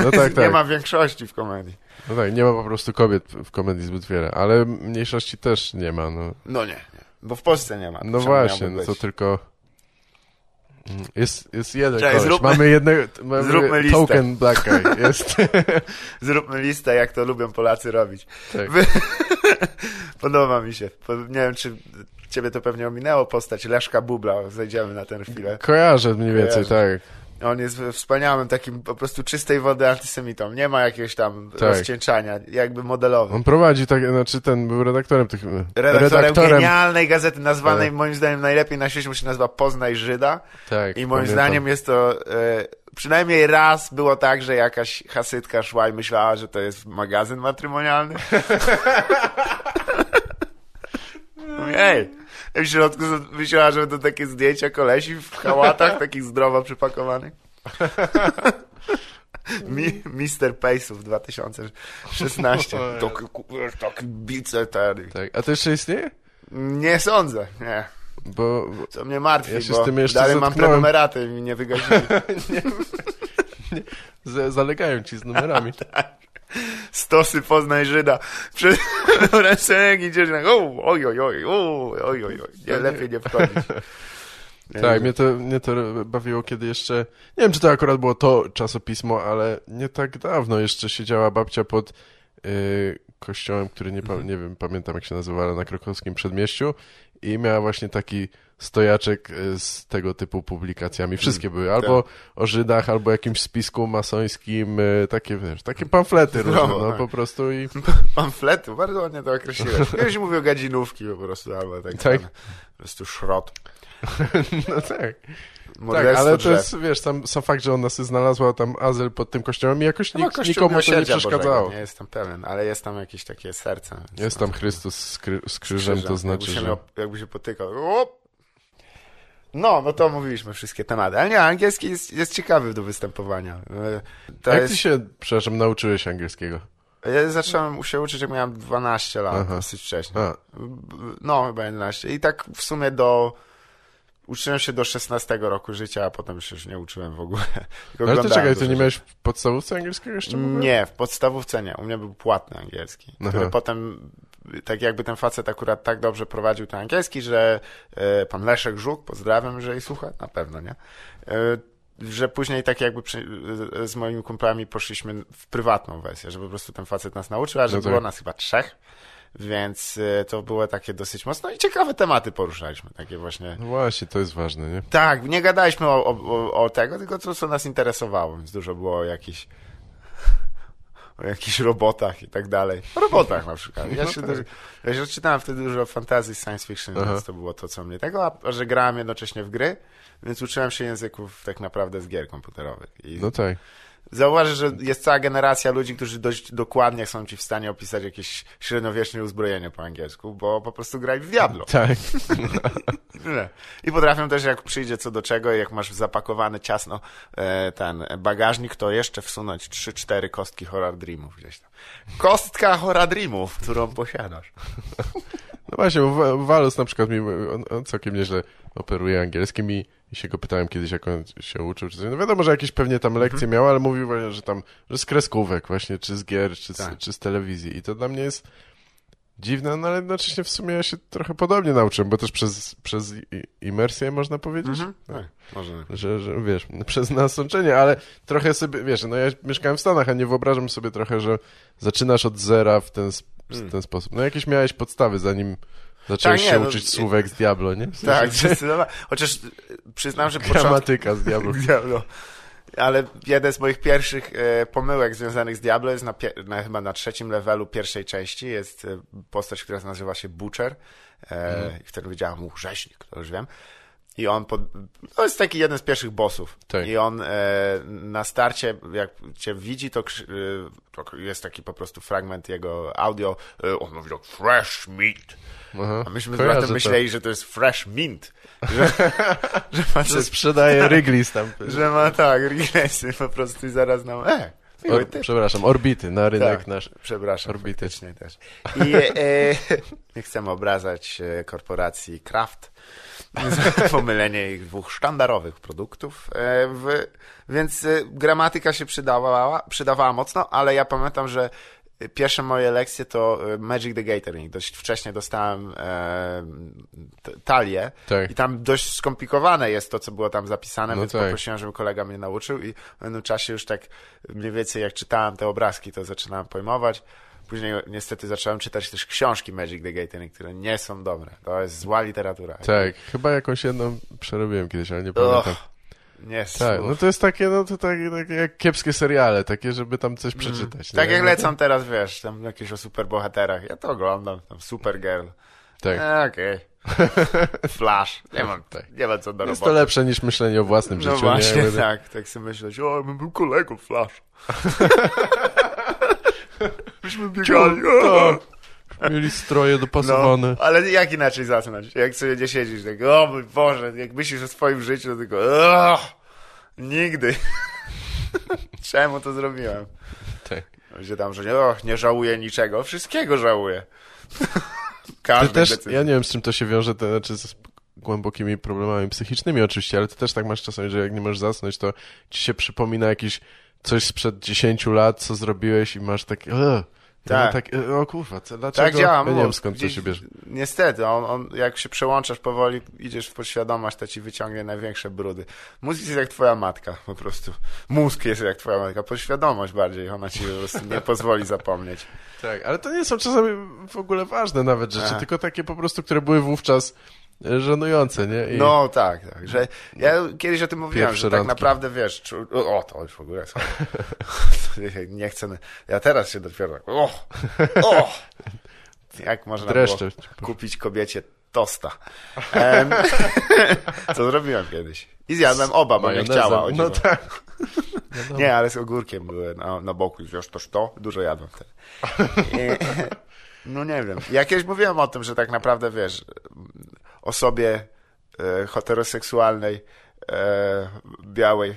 No tak, [LAUGHS] nie tak. ma większości w komedii. No tak, nie ma po prostu kobiet w komedii zbyt wiele, ale mniejszości też nie ma, no. No nie, nie. Bo w Polsce nie ma. No Czemu właśnie, no to tylko... Jest, jest jeden koleś. zróbmy- Mamy jednego... Mamy zróbmy listę. token black eye. Jest. [LAUGHS] Zróbmy listę, jak to lubią Polacy robić. tak. Wy... [LAUGHS] Podoba mi się. Nie wiem, czy ciebie to pewnie ominęło postać Leszka Bubla. Zejdziemy na tę chwilę. Kojarzę mniej więcej, Kojarzę. tak. On jest wspaniałym takim po prostu czystej wody antysemitą. Nie ma jakiegoś tam Tak. rozcieńczania, jakby modelowym. On prowadzi tak, znaczy ten był redaktorem tych... Redaktorem, genialnej gazety, nazwanej Tak. moim zdaniem najlepiej na świecie, bo się nazywa Poznaj Żyda. Tak, I moim pamiętam. zdaniem jest to... E, przynajmniej raz było tak, że jakaś hasytka szła i myślała, że to jest magazyn matrymonialny. [LAUGHS] Ej! W środku myślała, że to takie zdjęcia kolesi w hałatach, [LAUGHS] takich zdrowo przypakowanych. [LAUGHS] Mi, Mr. Pace'ów 2016. To ku- taki bice ten. Tak, a to jeszcze istnieje? Nie sądzę, nie. Bo... Co mnie martwi, Ja się bo z tym jeszcze dalej mam zetknąłem. prenumeraty i mi nie wygasili. [LAUGHS] Z, zalegają ci z numerami. Stosy Poznaj Żyda. Przed [LAUGHS] ręce idziesz tak, o, oj, oj, oj, oj, oj. Nie, lepiej nie wchodzić. Tak, mnie to, mnie to bawiło, kiedy jeszcze, nie wiem, czy to akurat było to czasopismo, ale nie tak dawno jeszcze siedziała babcia pod y, kościołem, który nie, Mhm. pa, nie wiem, pamiętam jak się nazywa, ale na krakowskim przedmieściu i miała właśnie taki stojaczek y, z tego typu publikacjami. Wszystkie były, albo o Żydach, albo jakimś spisku masońskim, y, takie, wiesz, takie pamflety różne, No, no tak. po prostu i [LAUGHS] Pamfletu, bardzo ładnie to określiłeś. [LAUGHS] Mówię o gadzinówki po prostu, albo tak, Tak. po prostu szrot. [LAUGHS] no tak. Tak, ale to jest, wiesz, sam, sam fakt, że ona sobie znalazła tam azyl pod tym kościołem i jakoś nikt, Kościół nikomu to nie przeszkadzało. Bożego, nie jestem pewien, ale jest tam jakieś takie serce. Jest tam Chrystus z, kry, z krzyżem, to znaczy, jakby się, że... jakby się potykał. O! No, no to mówiliśmy wszystkie tematy. Ale nie, angielski jest, jest ciekawy do występowania. E, To Jak jest, ty się, przepraszam, nauczyłeś angielskiego? Ja zacząłem się uczyć, jak miałem 12 lat, Aha. dosyć wcześnie. A, No, chyba 11. I tak w sumie do... Uczyłem się do 16 roku życia, a potem się już nie uczyłem w ogóle. [LAUGHS] Tylko ale to oglądałem czekaj, ty nie miałeś w podstawówce angielskiego jeszcze? w ogóle? Nie, w podstawówce nie. U mnie był płatny angielski, Aha. który potem, tak jakby ten facet akurat tak dobrze prowadził ten angielski, że e, pan Leszek Żuk, pozdrawiam, jeżeli słucha, na pewno, nie? E, że później tak jakby przy, z moimi kumplami poszliśmy w prywatną wersję, że po prostu ten facet nas nauczył, a że No tak. było nas chyba trzech, więc e, to było takie dosyć mocno i ciekawe tematy poruszaliśmy, takie właśnie... No właśnie, to jest ważne, nie? Tak, nie gadaliśmy o, o, o- tego, tylko to, co nas interesowało, więc dużo było jakichś o jakichś robotach i tak dalej. O robotach na przykład. Ja No się, tak. też, ja się czytałem wtedy dużo fantasy science fiction, Aha. więc to było to, co mnie tego, a, a że grałem jednocześnie w gry, więc uczyłem się języków tak naprawdę z gier komputerowych. I No tak. Zauważysz, że jest cała generacja ludzi, którzy dość dokładnie są ci w stanie opisać jakieś średniowieczne uzbrojenie po angielsku, bo po prostu grali w Diablo. Tak. [LAUGHS] I potrafią też, jak przyjdzie co do czego, jak masz zapakowany ciasno e, ten bagażnik, to jeszcze wsunąć 3-4 kostki Horror Dreamów gdzieś tam. Kostka Horror Dreamów, którą posiadasz. No właśnie, bo Wa- Walus na przykład mi, on, on całkiem nieźle operuje angielskim i, i się go pytałem kiedyś, jak on się uczył, czy coś. No wiadomo, że jakieś pewnie tam lekcje Mhm. miał, ale mówił właśnie, że tam, że z kreskówek właśnie, czy z gier, czy z, Tak. czy z telewizji. I to dla mnie jest dziwne, no ale jednocześnie w sumie ja się trochę podobnie nauczyłem, bo też przez, przez imersję można powiedzieć. Tak, może. Że, że wiesz, [LAUGHS] przez nasączenie, ale trochę sobie, wiesz, no ja mieszkałem w Stanach, a nie wyobrażam sobie trochę, że zaczynasz od zera w ten, sp- w Mm. ten sposób. No jakieś miałeś podstawy, zanim zacząłeś Tak, nie, się no, uczyć słówek z Diablo, nie? W sensie, Tak, zdecydowanie. Chociaż e, przyznam, że początek... gramatyka z Diablo. [LAUGHS] Diablo. Ale jeden z moich pierwszych e, pomyłek związanych z Diablo jest na, na chyba na trzecim levelu pierwszej części. Jest e, postać, która nazywa się Butcher. E, I wtedy powiedziałem mu rzeźnik, to już wiem. I on pod... To jest taki jeden z pierwszych bossów. Tak. I on e, na starcie, jak cię widzi, to, krzy- e, to jest taki po prostu fragment jego audio. E, on mówi tak, fresh meat. Aha. A myśmy z Kojarzę bratem to. myśleli, że to jest fresh mint. [LAUGHS] Że, że Że facet sprzedaje [LAUGHS] Wrigley's tam. że ma tak, Riglesy po prostu i zaraz nam, e, przepraszam, orbity na rynek Tak. nasz. Przepraszam, Orbity. też. I e, [LAUGHS] nie chcemy obrażać e, korporacji Kraft za [LAUGHS] pomylenie ich dwóch sztandarowych produktów, e, w, więc e, gramatyka się przydawała, przydawała mocno, ale ja pamiętam, że pierwsze moje lekcje to e, Magic the Gathering. Dość wcześnie dostałem e, talię Tak. i tam dość skomplikowane jest to, co było tam zapisane, No więc tak. poprosiłem, żeby kolega mnie nauczył i w pewnym czasie już tak mniej więcej jak czytałem te obrazki, to zaczynałem pojmować. Później niestety zacząłem czytać też książki Magic the Gathering, które nie są dobre. To jest zła literatura. Tak, chyba jakąś jedną przerobiłem kiedyś, ale nie pamiętam. Och, nie Tak, no to jest takie, no to tak, takie jak kiepskie seriale, takie, żeby tam coś przeczytać. tak nie? jak No lecą teraz, wiesz, tam jakieś o superbohaterach. Ja to oglądam, tam Supergirl. Tak. E, Okej. [LAUGHS] Flash. Nie mam, Tak. nie ma co do Jest to roboty. lepsze niż myślenie o własnym No życiu. właśnie, nie? tak. Tak sobie myśleć, o, bym był kolegą Flash. [LAUGHS] Byśmy biegali. Mieli stroje dopasowane. No, ale jak inaczej zasnąć? Jak sobie nie siedzisz, tak, o mój Boże, jak myślisz o swoim życiu, to tylko, o, nigdy. [LAUGHS] Czemu to zrobiłem? Tak. Gdzie tam, że nie, nie żałuję niczego, wszystkiego żałuję. [LAUGHS] Każdy też, decyzji. ja nie wiem z czym to się wiąże, to znaczy z głębokimi problemami psychicznymi oczywiście, ale ty też tak masz czasami, że jak nie możesz zasnąć, to ci się przypomina jakieś coś sprzed 10 lat, co zrobiłeś i masz takie, e, Tak. tak. tak, e, o kurwa, co, dlaczego? Tak działa ja nie mózg. wiem skąd to się bierze. Niestety, on, on, jak się przełączasz powoli, idziesz w podświadomość, to ci wyciągnie największe brudy. Mózg jest jak twoja matka, po prostu. Mózg jest jak twoja matka, podświadomość bardziej, ona ci po prostu nie [LAUGHS] pozwoli zapomnieć. Tak, ale to nie są czasami w ogóle ważne nawet rzeczy, Aha. tylko takie po prostu, które były wówczas żenujące, nie? I... No tak, tak, że ja kiedyś o tym mówiłem, Pierwsze że tak randki. naprawdę wiesz, czu... o to już w ogóle [LAUGHS] nie chcę, ja teraz się dopiero tak, o, o, jak można Dreszcze. było kupić kobiecie tosta. Em, [LAUGHS] co zrobiłem kiedyś. I zjadłem oba, bo nie chciała. o No tak. [LAUGHS] Nie, ale z ogórkiem były na, na boku. i Wiesz, toż to? Dużo jadłem wtedy. I, no nie wiem. Ja kiedyś mówiłem o tym, że tak naprawdę, wiesz, osobie e, heteroseksualnej, e, białej,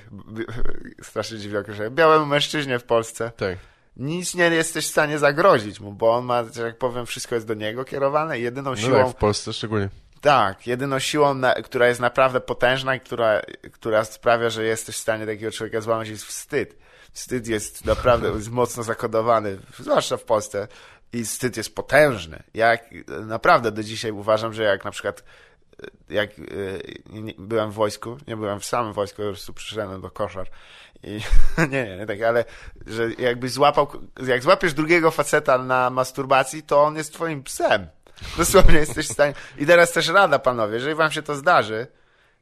strasznie dziwnie określenie, białemu mężczyźnie w Polsce, Tak. nic nie jesteś w stanie zagrozić mu, bo on ma, że jak powiem, wszystko jest do niego kierowane i jedyną No siłą... tak, w Polsce szczególnie. Tak, jedyną siłą, na, która jest naprawdę potężna i która, która sprawia, że jesteś w stanie takiego człowieka złamać, jest wstyd. Wstyd jest naprawdę jest mocno zakodowany, zwłaszcza w Polsce. I wstyd jest potężny. Ja naprawdę do dzisiaj uważam, że jak na przykład e, jak e, byłem w wojsku, nie byłem w samym wojsku, po prostu przyszedłem do koszar. I, nie, [LAUGHS] nie, nie tak, ale że jakbyś złapał, jak złapiesz drugiego faceta na masturbacji, to on jest twoim psem. Dosłownie jesteś w stanie. I teraz też rada, panowie, jeżeli wam się to zdarzy,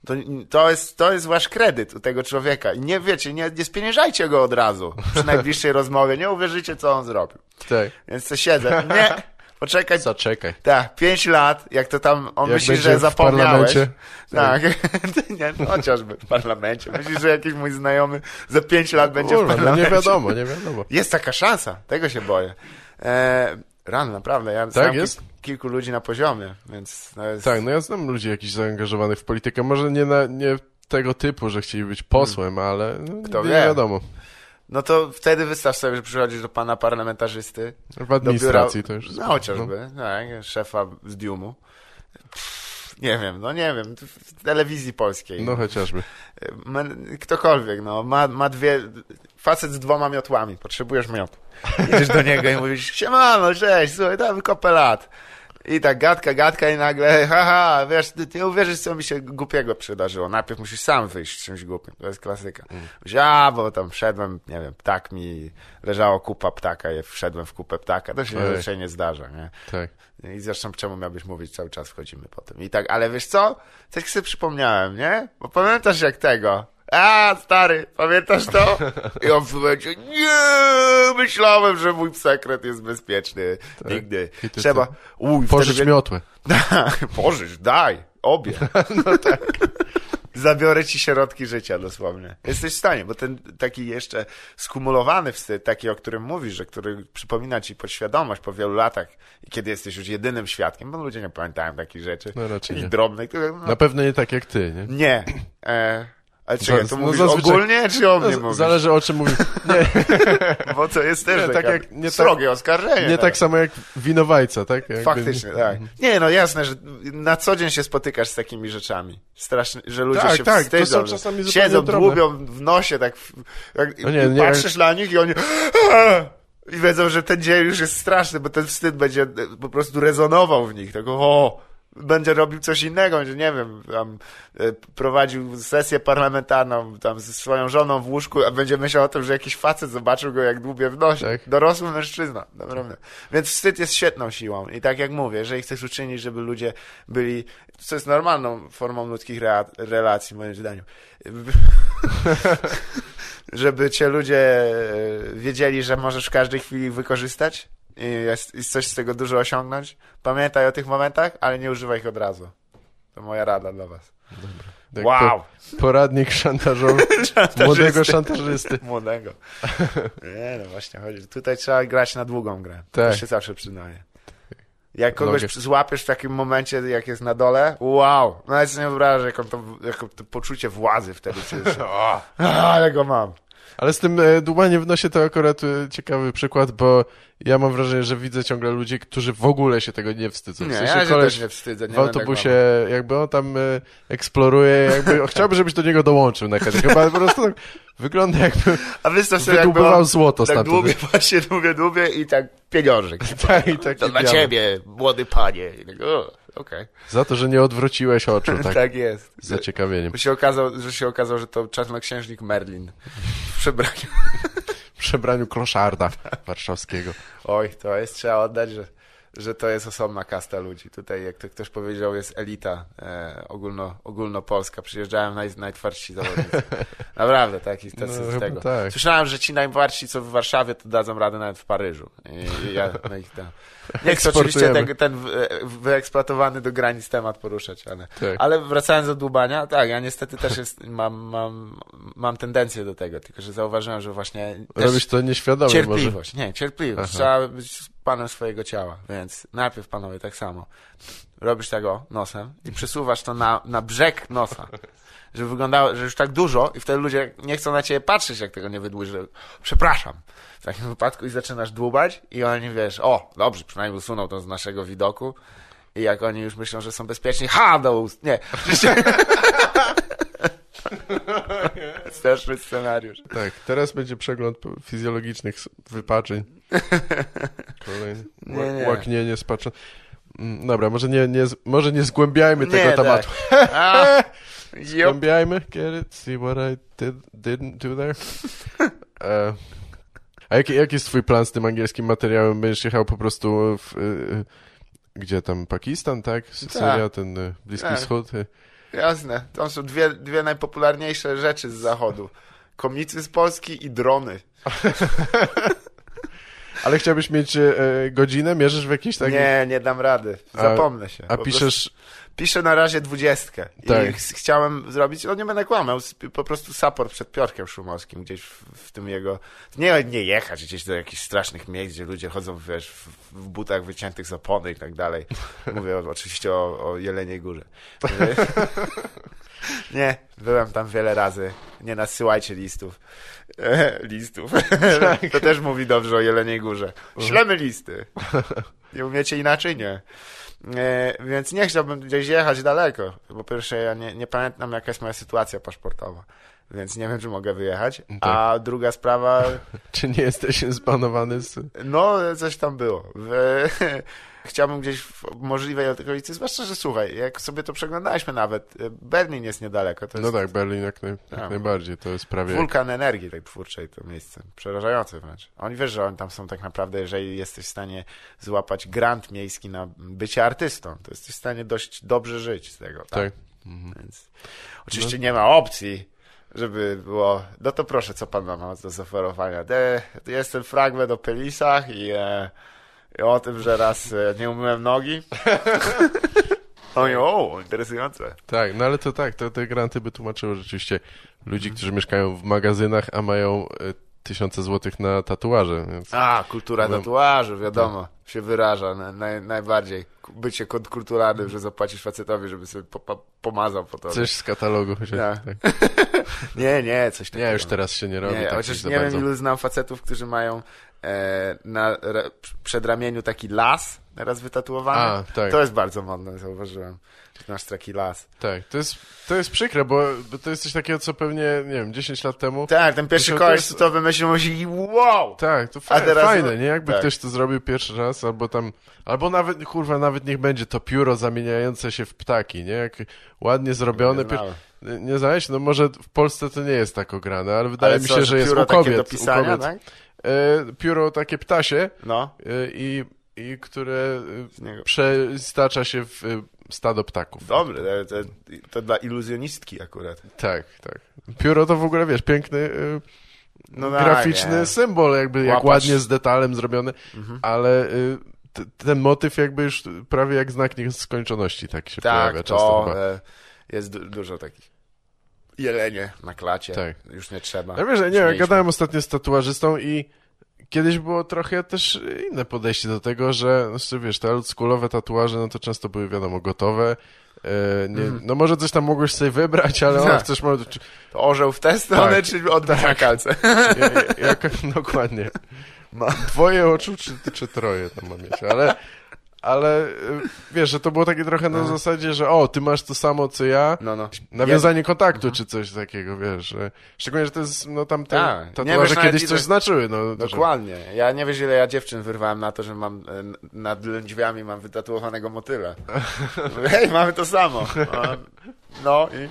to, to, jest, to jest wasz kredyt u tego człowieka. I nie wiecie, nie, nie spieniężajcie go od razu przy [LAUGHS] najbliższej rozmowie. Nie uwierzycie, co on zrobił. Tak. Więc to siedzę. Nie, [LAUGHS] poczekaj. Zaczekaj. Tak, pięć lat, jak to tam, on Jak myśli, że zapomniałeś. parlamencie. Tak, [LAUGHS] nie, no, chociażby w parlamencie. Myślisz, że jakiś mój znajomy za pięć lat będzie Kurwa, w no parlamencie. nie wiadomo, nie wiadomo. Jest taka szansa, tego się boję. E, rano, naprawdę. Ja znam jest? Kil, kilku ludzi na poziomie, więc no jest... Tak, no ja znam ludzi jakichś zaangażowanych w politykę. Może nie, na, nie tego typu, że chcieli być posłem, ale no, Kto nie wie? wiadomo. No to wtedy wystaw sobie, że przychodzisz do pana parlamentarzysty. W Do administracji biura, to już... No chociażby, tak, szefa z Diumu. Nie wiem, no nie wiem, w telewizji polskiej. No chociażby. Ktokolwiek, no, ma, ma dwie, facet z dwoma miotłami, potrzebujesz miotu. Idziesz do niego i mówisz, siemano, cześć, słuchaj, damy kopę lat. I tak gadka, gadka i nagle, haha, wiesz, ty, ty nie uwierzysz, co mi się głupiego przydarzyło. Najpierw musisz sam wyjść z czymś głupim, to jest klasyka. A, bo tam wszedłem, nie wiem, ptak mi, leżało kupa ptaka, ja wszedłem w kupę ptaka, to się Ej. raczej nie zdarza, nie? Tak. I zresztą czemu miałbyś mówić, cały czas wchodzimy po tym. I tak, ale wiesz co? Coś sobie przypomniałem, nie? Bo pamiętasz jak tego? A, stary, pamiętasz to? [LAUGHS] I on w momencie, nie, myślałem, że mój sekret jest bezpieczny. Nigdy. I ty Trzeba, uj, Pożycz wtedy... miotłę. [LAUGHS] Pożycz, daj, obie. [LAUGHS] no tak. Zabiorę ci środki życia dosłownie. Jesteś w stanie, bo ten taki jeszcze skumulowany wstyd, taki, o którym mówisz, że który przypomina ci podświadomość po wielu latach i kiedy jesteś już jedynym świadkiem, bo ludzie nie pamiętają takich rzeczy. No raczej nie. drobnych. No, Na pewno nie tak jak ty, nie? Nie. E, ale czekaj, to no mówisz ogólnie, czy o mnie No, mówisz? zależy o czym mówisz. Nie, [LAUGHS] Bo to jest też Nie, tak jak- nie tak- srogie oskarżenie. nie tak samo jak winowajca, tak? Jakby- Faktycznie, tak. Nie, no jasne, że na co dzień się spotykasz z takimi rzeczami. Strasznie, że ludzie Tak, się tak, to wstydzą. są że czasami Siedzą, dłubią w nosie, tak jak, No nie, nie, patrzysz na nich i oni I wiedzą, że ten dzień już jest straszny, bo ten wstyd będzie po prostu rezonował w nich. Tego, o, będzie robił coś innego, że nie wiem, tam e, prowadził sesję parlamentarną tam ze swoją żoną w łóżku, a będzie myślał o tym, że jakiś facet zobaczył go jak dłubie w nosie. Tak. Dorosły mężczyzna, naprawdę. Więc wstyd jest świetną siłą i tak jak mówię, jeżeli chcesz uczynić, żeby ludzie byli, co jest normalną formą ludzkich relacji, moim zdaniem, [LAUGHS] żeby cię ludzie e, wiedzieli, że możesz w każdej chwili wykorzystać i, jest, i coś z tego dużo osiągnąć. Pamiętaj o tych momentach, ale nie używaj ich od razu. To moja rada dla was. Tak, wow! Po, poradnik szantażowy. [LAUGHS] młodego szantażysty. Młodego. Nie, no właśnie chodzi. Tutaj trzeba grać na długą grę. Tak. To się zawsze przyznaje. Jak kogoś złapiesz w takim momencie, jak jest na dole, wow! Nawet sobie nie wyobrażasz, jaką to, jaką to poczucie władzy wtedy. [LAUGHS] O, [LAUGHS] ale go mam. Ale z tym e, dłubaniem w nosie to akurat e, ciekawy przykład, bo ja mam wrażenie, że widzę ciągle ludzi, którzy w ogóle się tego nie wstydzą. W Nie, sensie ja się koleś też nie wstydzę. Nie w autobusie jakby on tam e, eksploruje, jakby [LAUGHS] chciałby, żebyś do niego dołączył na każdym. Chyba po prostu tak wygląda jakby A jakby wydubował on złoto tak stamtąd. dłubię, [LAUGHS] właśnie dłubię, dłubię i tak pieniążek. [LAUGHS] Tak, i taki To dla biały. ciebie, młody panie. I tak, o, Okej. Za to, że nie odwróciłeś oczu, [LAUGHS] tak, Tak jest. z zaciekawieniem. Bo się okazało, że się okazało, że to czarnoksiężnik Merlin w przebraniu. [LAUGHS] W przebraniu kloszarda warszawskiego. Oj, to jest, trzeba oddać, że, że to jest osobna kasta ludzi. Tutaj, jak to ktoś powiedział, jest elita e, ogólno, ogólnopolska. Przyjeżdżają naj, najtwardsi zawodnicy. [LAUGHS] Naprawdę, taki tacy No, z tego. tak. Słyszałem, że ci najtwardsi, co w Warszawie, to dadzą radę nawet w Paryżu. I, i ja ich tam... [LAUGHS] Nie chcę oczywiście ten, ten wyeksploatowany do granic temat poruszać, ale, Tak. ale wracając do dłubania, tak, ja niestety też jest, mam, mam, mam tendencję do tego, tylko że zauważyłem, że właśnie Robisz to nieświadomie może. cierpliwość, nie, cierpliwość, Aha. trzeba być panem swojego ciała, więc najpierw panowie tak samo, robisz tego nosem i przesuwasz to na, na brzeg nosa, żeby wyglądało, że już tak dużo i wtedy ludzie nie chcą na ciebie patrzeć, jak tego nie wydłużysz, że przepraszam, w takim wypadku i zaczynasz dłubać i oni wiesz, o, dobrze, przynajmniej usunął to z naszego widoku i jak oni już myślą, że są bezpieczni, ha, do ust, nie, [LAUGHS] [LAUGHS] straszny scenariusz. Tak, teraz będzie przegląd fizjologicznych wypaczeń. [LAUGHS] Kolejny. Nie, nie. Łaknienie spaczą. Mm, Dobra, może nie, nie, może nie zgłębiajmy Nie, tego tak. tematu. A. [LAUGHS] Zgłębiajmy, get it, see what I did, didn't do there. E, a jaki, jaki jest twój plan z tym angielskim materiałem? Będziesz jechał po prostu w... y, y, gdzie tam? Pakistan, tak? Syria, ten y, Bliski Tak. Wschód. Jasne. To są dwie, dwie najpopularniejsze rzeczy z zachodu. Komicy z Polski i drony. [LAUGHS] Ale chciałbyś mieć y, y, godzinę? Mierzysz w jakiejś takiej... Nie, nie dam rady. A- Zapomnę się. A Po piszesz... Piszę na razie dwudziestkę. Tak. I ch- chciałem zrobić, no nie będę kłamał, po prostu support przed Piorkiem Szumowskim, gdzieś w, w tym jego... Nie, nie jechać gdzieś do jakichś strasznych miejsc, gdzie ludzie chodzą, wiesz, w, w butach wyciętych z opony i tak dalej. Mówię o, oczywiście o, o Jeleniej Górze. [LAUGHS] Nie, byłem tam wiele razy. Nie nasyłajcie listów. E, [LAUGHS] listów. To też mówi dobrze o Jeleniej Górze. Ślemy listy. [LAUGHS] Nie umiecie inaczej? Nie. E, więc nie chciałbym gdzieś jechać daleko. Po pierwsze, ja nie, nie pamiętam, jaka jest moja sytuacja paszportowa. Więc nie wiem, czy mogę wyjechać. A druga sprawa, [LAUGHS] Czy nie jesteś zbanowany z... no, coś tam było. [LAUGHS] Chciałbym gdzieś w możliwej okolicy, zwłaszcza, że słuchaj, jak sobie to przeglądaliśmy nawet, Berlin jest niedaleko. To jest No tak, Berlin jak, naj, jak Tak. najbardziej. To jest prawie... wulkan energii tej twórczej, to miejsce. Przerażające wręcz. Oni wiesz, że oni tam są tak naprawdę, jeżeli jesteś w stanie złapać grant miejski na bycie artystą, to jesteś w stanie dość dobrze żyć z tego. Tak. Tak. Mhm. Więc oczywiście nie ma opcji, żeby było, no to proszę, co pan ma do zaoferowania? De, jest ten fragment o pelisach i, e, i o tym, że raz e, nie umyłem nogi. [LAUGHS] Oni, o, interesujące. Tak, no ale to tak, to te granty by tłumaczyły rzeczywiście ludzi, którzy mieszkają w magazynach, a mają e, tysiące złotych na tatuaże, więc A, kultura Byłem- tatuażu, wiadomo, się wyraża na, naj, najbardziej. Bycie kontrkulturalnym, że zapłacisz facetowi, żeby sobie po, po, pomazał po to. coś z katalogu. Chociaż, Tak. tak. [LAUGHS] [LAUGHS] Nie, nie, coś takiego. Nie, już teraz się nie robi Nie, takich chociaż nie wiem, ilu znam facetów, którzy mają e, na re, przedramieniu taki las teraz wytatuowany. A, tak. To jest bardzo modne, zauważyłem. Ty masz taki las. Tak, to jest, to jest przykre, bo, bo to jest coś takiego, co pewnie, nie wiem, 10 lat temu... Tak, ten pierwszy koleś, jest- to wymyślił, musi wow! Tak, to A fajne, teraz- fajne, nie? Jakby tak. ktoś to zrobił pierwszy raz, albo tam, albo nawet, kurwa, nawet niech będzie to pióro zamieniające się w ptaki, nie? Jak ładnie zrobione. Nie. Nie znałeś? No może w Polsce to nie jest tak ograne, ale wydaje Ale mi co, się, że jest u takie kobiet. u pisania, kobiet. tak? E, pióro takie ptasie No. e, i, i które e, przestacza się w e, stado ptaków. Dobre, to, to, dla iluzjonistki akurat. Tak, tak. Pióro to w ogóle, wiesz, piękny e, No tak, graficzny symbol, jakby jak ładnie z detalem zrobiony, Mhm. ale y, ten motyw jakby już prawie jak znak nieskończoności tak się Tak, pojawia często to jest du dużo takich. Jelenie na klacie. Tak. Już nie trzeba. Ja wiesz, nie, ja Śmieliśmy. gadałem ostatnio z tatuażystą i kiedyś było trochę też inne podejście do tego, że znaczy, wiesz, te oldschoolowe tatuaże, no to często były wiadomo gotowe. E, nie, No może coś tam mogłeś sobie wybrać, ale. Tak. chcesz może, czy, To orzeł w tę stronę, Tak. czy odbyć na kalce? jak, [LAUGHS] jak, dokładnie. Dwoje oczu, czy, czy troje tam mam mieć, ale, ale y, wiesz, że to było takie trochę na zasadzie, że o, ty masz to samo, co ja, No, no. nawiązanie kontaktu, czy coś takiego, wiesz, że, szczególnie, że to jest, no tam te Tak. Nie tatuaże wiesz kiedyś ile- coś znaczyły, no. że- Dokładnie. Ja nie wiesz, ile ja dziewczyn wyrwałem na to, że mam e, nad lędźwiami mam wytatuowanego motyla. [LAUGHS] Hej, mamy to samo. A, No i...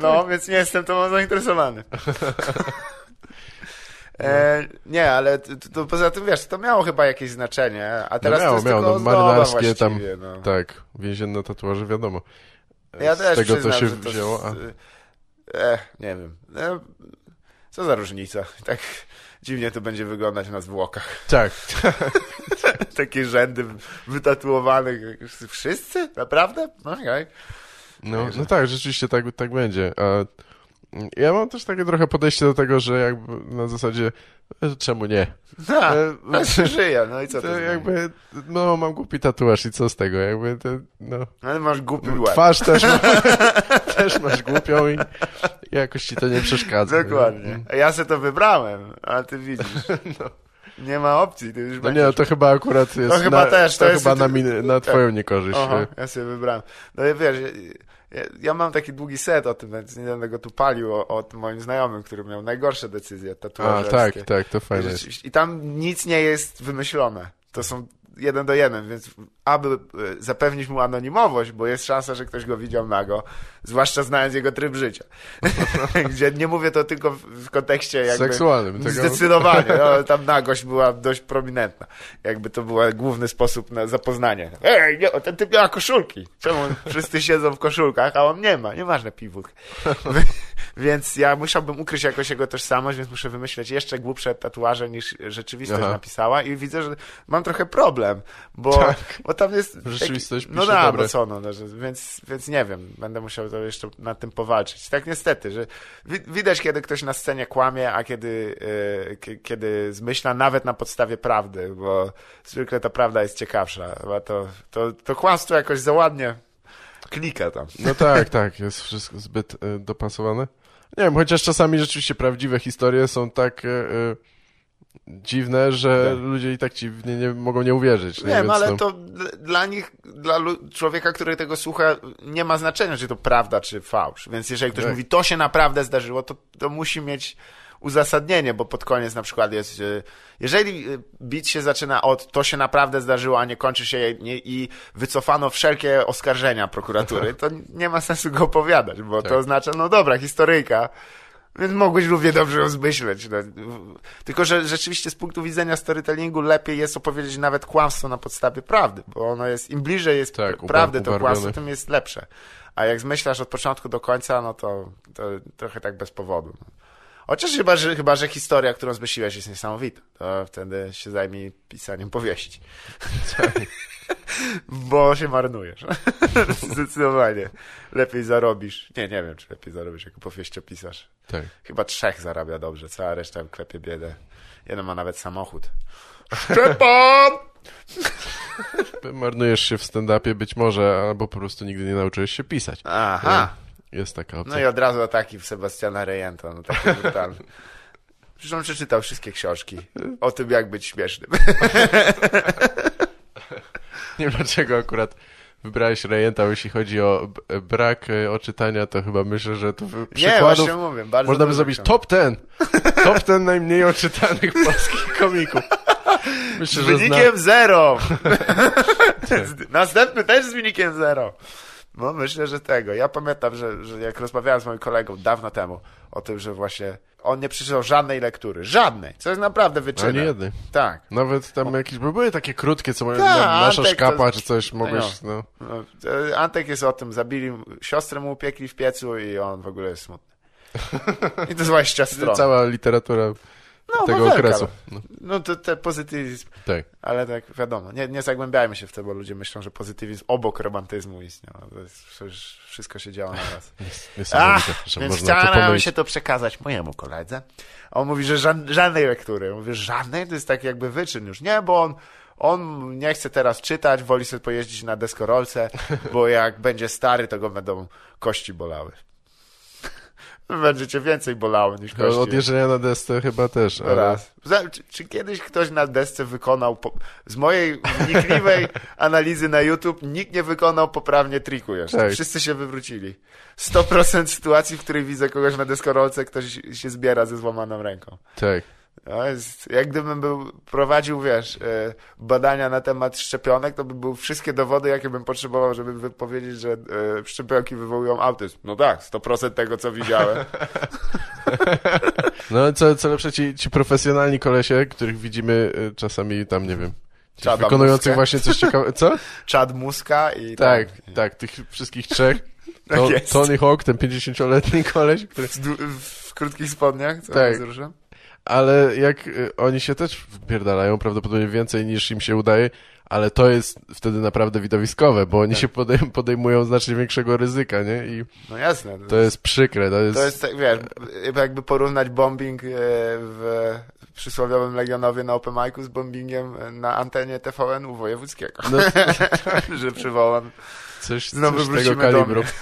No, więc nie jestem tą zainteresowany. [LAUGHS] E, nie, ale t- t- to poza tym, wiesz, to miało chyba jakieś znaczenie, a teraz no miało, to jest miało, tylko no marynarskie tam, no. tak, więzienne tatuaże, wiadomo. Ja Z też tego to przyznam, się że to wzięło, a... E, nie wiem. E, co za różnica. [LAUGHS] Tak dziwnie to będzie wyglądać na zwłokach. Tak, [LAUGHS] Takie rzędy wytatuowanych. Wszyscy? Naprawdę? No okej. no, no tak, rzeczywiście tak, tak będzie, a ja mam też takie trochę podejście do tego, że jakby na zasadzie, e, czemu nie? Ha, E, [LAUGHS] no się żyje, no i co to, To zmieni? jakby, no mam głupi tatuaż i co z tego, jakby to, no. Ale masz głupi łeb. Twarz też, ma, [LAUGHS] też masz głupią i jakoś ci to nie przeszkadza. Dokładnie. A Ja sobie to wybrałem, a ty widzisz. [LAUGHS] Nie ma opcji, ty już No będziesz... nie, no to chyba akurat jest, To chyba na, też, to to jest- chyba na, min, na twoją niekorzyść. Aha, ja sobie wybrałem. No i wiesz, ja, ja mam taki długi set o tym, więc nie będę go tu palił o, o tym moim znajomym, który miał najgorsze decyzje A, tatuażerskie. tak, tak, to fajne. I tam nic nie jest wymyślone. To są jeden do jeden, więc aby e, zapewnić mu anonimowość, bo jest szansa, że ktoś go widział nago, zwłaszcza znając jego tryb życia. [LAUGHS] Gdzie nie mówię to tylko w, kontekście jakby... Seksualnym. Tego... Zdecydowanie. No, tam [LAUGHS] nagość była dość prominentna. Jakby to był główny sposób na zapoznanie. Ej, nie, ten typ ma koszulki. Czemu wszyscy siedzą w koszulkach, a on nie ma? Nieważne, piwód. [LAUGHS] Więc ja musiałbym ukryć jakoś jego tożsamość, więc muszę wymyśleć jeszcze głupsze tatuaże niż rzeczywistość Aha. napisała i widzę, że mam trochę problem, bo, Tak. bo tam jest... Rzeczywistość no pisze da, no co, no, no, więc, więc nie wiem, będę musiał to jeszcze nad tym powalczyć. Tak niestety, że wi widać, kiedy ktoś na scenie kłamie, a kiedy, k- kiedy zmyśla nawet na podstawie prawdy, bo zwykle ta prawda jest ciekawsza, bo to, to, to kłamstwo jakoś za ładnie klika tam. No tak, tak, jest wszystko zbyt e, dopasowane. Nie wiem, chociaż czasami rzeczywiście prawdziwe historie są tak e, e, dziwne, że Tak. ludzie i tak ci nie, nie mogą nie uwierzyć. Nie, Wiem, ale no, to dla nich, dla człowieka, który tego słucha, nie ma znaczenia, czy to prawda, czy fałsz. Więc jeżeli ktoś Tak. mówi, to się naprawdę zdarzyło, to, to musi mieć uzasadnienie, bo pod koniec na przykład jest, e, jeżeli e, bit się zaczyna od to się naprawdę zdarzyło, a nie kończy się i wycofano wszelkie oskarżenia prokuratury, to nie ma sensu go opowiadać, bo Tak. to oznacza, no dobra, historyjka, więc mogłeś równie dobrze ją zmyśleć. No. Tylko, że rzeczywiście z punktu widzenia storytellingu lepiej jest opowiedzieć nawet kłamstwo na podstawie prawdy, bo ono jest, im bliżej jest Tak, pr- prawdy to kłamstwo, tym jest lepsze. A jak zmyślasz od początku do końca, no to, to trochę tak bez powodu. No. Chociaż chyba że, chyba, że historia, którą zmyśliłeś jest niesamowita, to wtedy się zajmij pisaniem powieści. [LAUGHS] Bo się marnujesz. [LAUGHS] Zdecydowanie. Lepiej zarobisz. Nie, nie wiem, czy lepiej zarobisz jako powieściopisarz. tak. Chyba trzech zarabia dobrze, cała reszta klepie biedę. Jeden ma nawet samochód. Szczepan! [LAUGHS] Marnujesz się w stand-upie być może, albo po prostu nigdy nie nauczyłeś się pisać. Aha. Jest taka opcja. No i od razu ataki w Sebastiana Rejenta, no taki [LAUGHS] brutalny. Przecież on przeczytał wszystkie książki o tym, jak być śmiesznym. [LAUGHS] Nie wiem dlaczego akurat wybrałeś rejenta, jeśli chodzi o brak e, oczytania, to chyba myślę, że Nie, przykładów właśnie mówię. Bardzo można by zrobić top ten. Top ten najmniej oczytanych [LAUGHS] polskich komików. Myślę, Z że zna... wynikiem zero. Następny też z wynikiem zero. No myślę, że tego. Ja pamiętam, że, że jak rozmawiałem z moim kolegą dawno temu o tym, że właśnie on nie przeczytał żadnej lektury. Żadnej. Co jest naprawdę Ani wyczynem. jednej. Tak. Nawet tam jakieś, bo były takie krótkie, co Tak, na- nasza Antek to- szkapa, czy coś, mogłeś, no. No, e, Antek jest o tym, zabili, siostrę mu upiekli w piecu i on w ogóle jest smutny. [LAUGHS] I to 20 stron. Cała literatura no, tego Wawelka, okresu. No, No to te pozytywizm, tak. ale tak wiadomo, nie, nie zagłębiajmy się w to, bo ludzie myślą, że pozytywizm obok romantyzmu istniał. To jest, wszystko się działo. Niesamowite, że Więc to chciałem się to przekazać mojemu koledze. On mówi, że żadnej lektury. Mówię, żadnej? To jest tak jakby wyczyn już. Nie, bo on, on nie chce teraz czytać, woli sobie pojeździć na deskorolce, bo jak będzie stary, to go będą kości bolały. Będziecie więcej bolały niż kości. No, od jeżdżenia na desce chyba też, ale... raz. Czy, czy kiedyś ktoś na desce wykonał, po, z mojej wnikliwej [LAUGHS] analizy na YouTube, nikt nie wykonał poprawnie triku jeszcze. Tak. Wszyscy się wywrócili. 100% sytuacji, w której widzę kogoś na deskorolce, ktoś się zbiera ze złamaną ręką. Tak. To jest, jak gdybym był, prowadził, wiesz, e, badania na temat szczepionek, to by były wszystkie dowody, jakie bym potrzebował, żeby wypowiedzieć, że e, szczepionki wywołują autyzm. No tak, 100% tego, co widziałem. [LAUGHS] No co, co lepsze, ci, ci profesjonalni kolesie, których widzimy y, czasami tam, nie wiem, Czada wykonujących Muskę. właśnie coś ciekawego. Co? [LAUGHS] Chad Muska i Tak, tak, tych wszystkich trzech. [LAUGHS] Tak To. Tony Hawk, ten 50-letni koleś, który... W, w krótkich spodniach, co Tak. tak. wzruszam? Ale jak y, oni się też wpierdalają, prawdopodobnie więcej niż im się udaje, ale to jest wtedy naprawdę widowiskowe, bo oni Tak. się podej podejmują znacznie większego ryzyka, nie? I No jasne. to jest przykre, to jest... To jest, tak, wiesz, jakby porównać bombing e, w przysłowiowym Legionowie na Open Micu z bombingiem na antenie TVN-u wojewódzkiego. No, [LAUGHS] Że przywołam. coś, Znowu coś tego kalibru. [LAUGHS]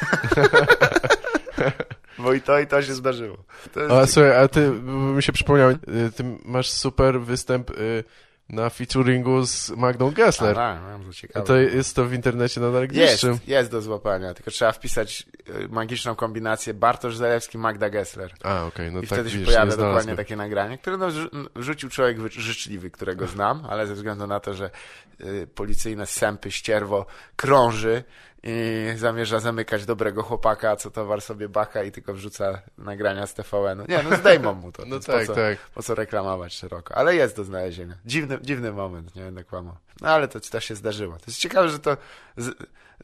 Bo i to, i to się zdarzyło. To jest A słuchaj, a ty, bo mi się przypomniał, y, ty masz super występ y, na featuringu z Magdą Gessler. A, tak, mam to ciekawe. To jest to w internecie nadal gdzieś Jest, jest do złapania, tylko trzeba wpisać e, magiczną kombinację Bartosz Zalewski, Magda Gessler. A, okej, no I tak wtedy się pojawia nie dokładnie takie nagranie, które no, wrzucił człowiek wy- życzliwy, którego znam, ale ze względu na to, że y, policyjne sępy, ścierwo krąży i zamierza zamykać dobrego chłopaka, co towar sobie baka i tylko wrzuca nagrania z TVN-u. Nie, no zdejmą mu to. [LAUGHS] No tak, po co, tak. Po co reklamować szeroko? Ale jest do znalezienia. Dziwny, dziwny moment, nie będę kłamał. No ale to, to się zdarzyło. To jest ciekawe, że to,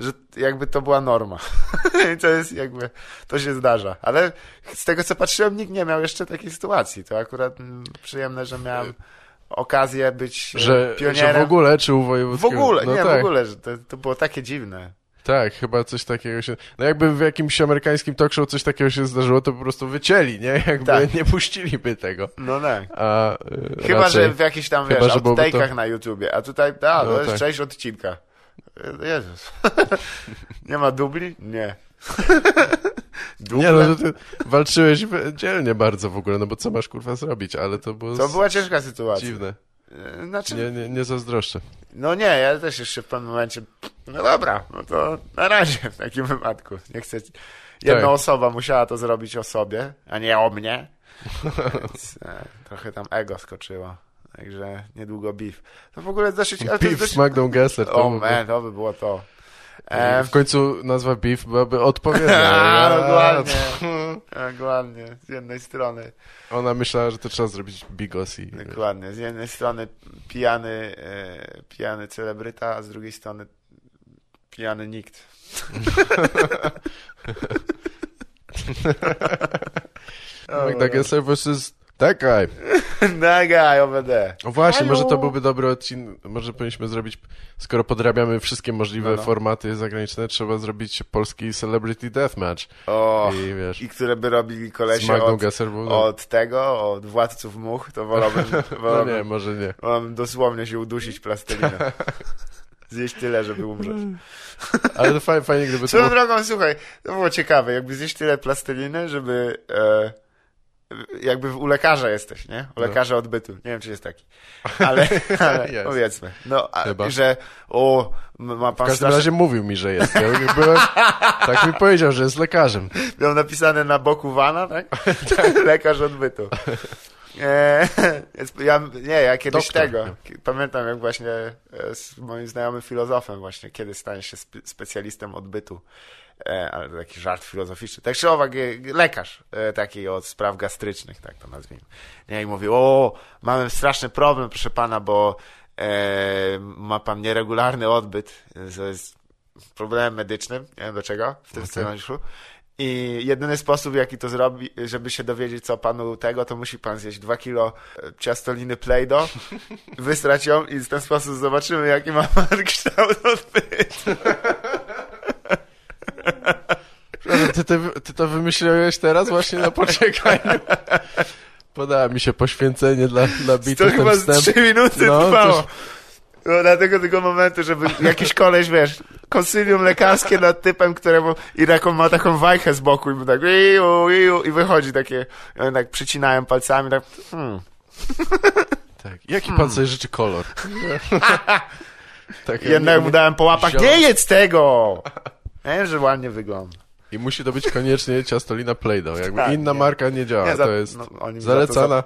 że jakby to była norma. [LAUGHS] To jest jakby, to się zdarza. Ale z tego co patrzyłem, nikt nie miał jeszcze takiej sytuacji. To akurat mm, przyjemne, że miałem okazję być e, Że, pionierem. że w ogóle, czy u W wojewódzkiego? ogóle, no nie, tak. w ogóle, że to, to było takie dziwne. Tak, chyba coś takiego się... No jakby w jakimś amerykańskim talk show coś takiego się zdarzyło, to po prostu wycięli, nie? [LAUGHS] Jakby Tak. nie puściliby tego. No tak. A y, Chyba, raczej... że w jakichś tam, Chyba, wiesz, outtake'ach to- na YouTubie, a tutaj, a, No to jest tak. część odcinka. Jezus. [LAUGHS] nie ma dubli? Nie. [LAUGHS] Nie, no ty walczyłeś dzielnie bardzo w ogóle, no bo co masz kurwa zrobić, ale to było To była ciężka sytuacja. dziwne. E, Znaczy, Nie, nie, nie zazdroszczę. no nie, ja też jeszcze w pewnym momencie, no dobra, no to na razie w takim wypadku. Nie chcę, jedna Tak. osoba musiała to zrobić o sobie, a nie o mnie. Więc [LAUGHS] e, trochę tam ego skoczyło. Także niedługo beef. To w ogóle dosyć... Beef z dosyć... Magdą Gessler. To O by- man, to by było to. E, W końcu nazwa Beef byłaby odpowiednia. [LAUGHS] A, dokładnie. [LAUGHS] Dokładnie, z jednej strony. Ona myślała, że to trzeba zrobić Bigos i... Dokładnie. Z jednej strony pijany, e, pijany celebryta, a z drugiej strony pijany nikt. [LAUGHS] Magda Gessler versus that guy. [LAUGHS] Naga, OBD. O właśnie, Halo. może to byłby dobry odcinek, może powinniśmy zrobić, skoro podrabiamy wszystkie możliwe No, no. formaty zagraniczne, trzeba zrobić polski Celebrity Deathmatch. O, I wiesz, i które by robili kolesie od. No, od tego, od władców much, to wolałbym, [LAUGHS] no wolałbym, nie, może nie. wolałbym dosłownie się udusić plasteliną. Zjeść tyle, żeby umrzeć. [LAUGHS] Ale to fajnie, fajnie gdyby to Swoją było... drogą, słuchaj, to było ciekawe, jakby zjeść tyle plasteliny, żeby, e, jakby u lekarza jesteś, nie? U No. lekarza odbytu. Nie wiem, czy jest taki. Ale, [LAUGHS] ale Jest. powiedzmy. No, a, Chyba. że o, ma W pan każdym strasznie... razie mówił mi, że jest. Ja byłem, [LAUGHS] tak mi powiedział, że jest lekarzem. Miał napisane na boku wana, tak? Lekarz odbytu. [LAUGHS] E, jest- ja, nie, ja kiedyś Doktor. tego. ki- Pamiętam, jak właśnie e, z moim znajomym filozofem właśnie, kiedy staniesz się spe, specjalistą odbytu. E, ale to taki żart filozoficzny. Tak czy owak, e, lekarz e, taki od spraw gastrycznych, tak to nazwijmy. Nie, i mówi, o, mamy straszny problem, proszę pana, bo e, ma pan nieregularny odbyt, to jest problemem medycznym, nie wiem dlaczego, w tym Okej. scenariuszu. I jedyny sposób, jaki to zrobi, żeby się dowiedzieć, co panu tego, to musi pan zjeść 2 kilo e, ciastoliny Play-Doh, [LAUGHS] wystrać ją i w ten sposób zobaczymy, jaki ma pan kształt odbytu. Ty, ty, ty to wymyśliłeś teraz właśnie na poczekaniu? Podała mi się poświęcenie dla, dla To bitwy chyba wstęp. 3 minuty No, trwało. No, dlatego tego momentu, żeby jakiś koleś, wiesz, konsylium lekarskie nad typem, któremu i taką ma taką wajchę z boku i mu tak iu, iu, i wychodzi takie, oni tak przycinają palcami, tak hmm. Tak. Jaki pan sobie życzy kolor? [LAUGHS] tak, Jednak mu dałem po łapach, nie jedz tego! Nie, że ładnie wygląda. I musi to być koniecznie ciastolina Play-Doh. Jakby Tak, inna nie. marka nie działa. Nie, za- to jest no, mi za to zalecana.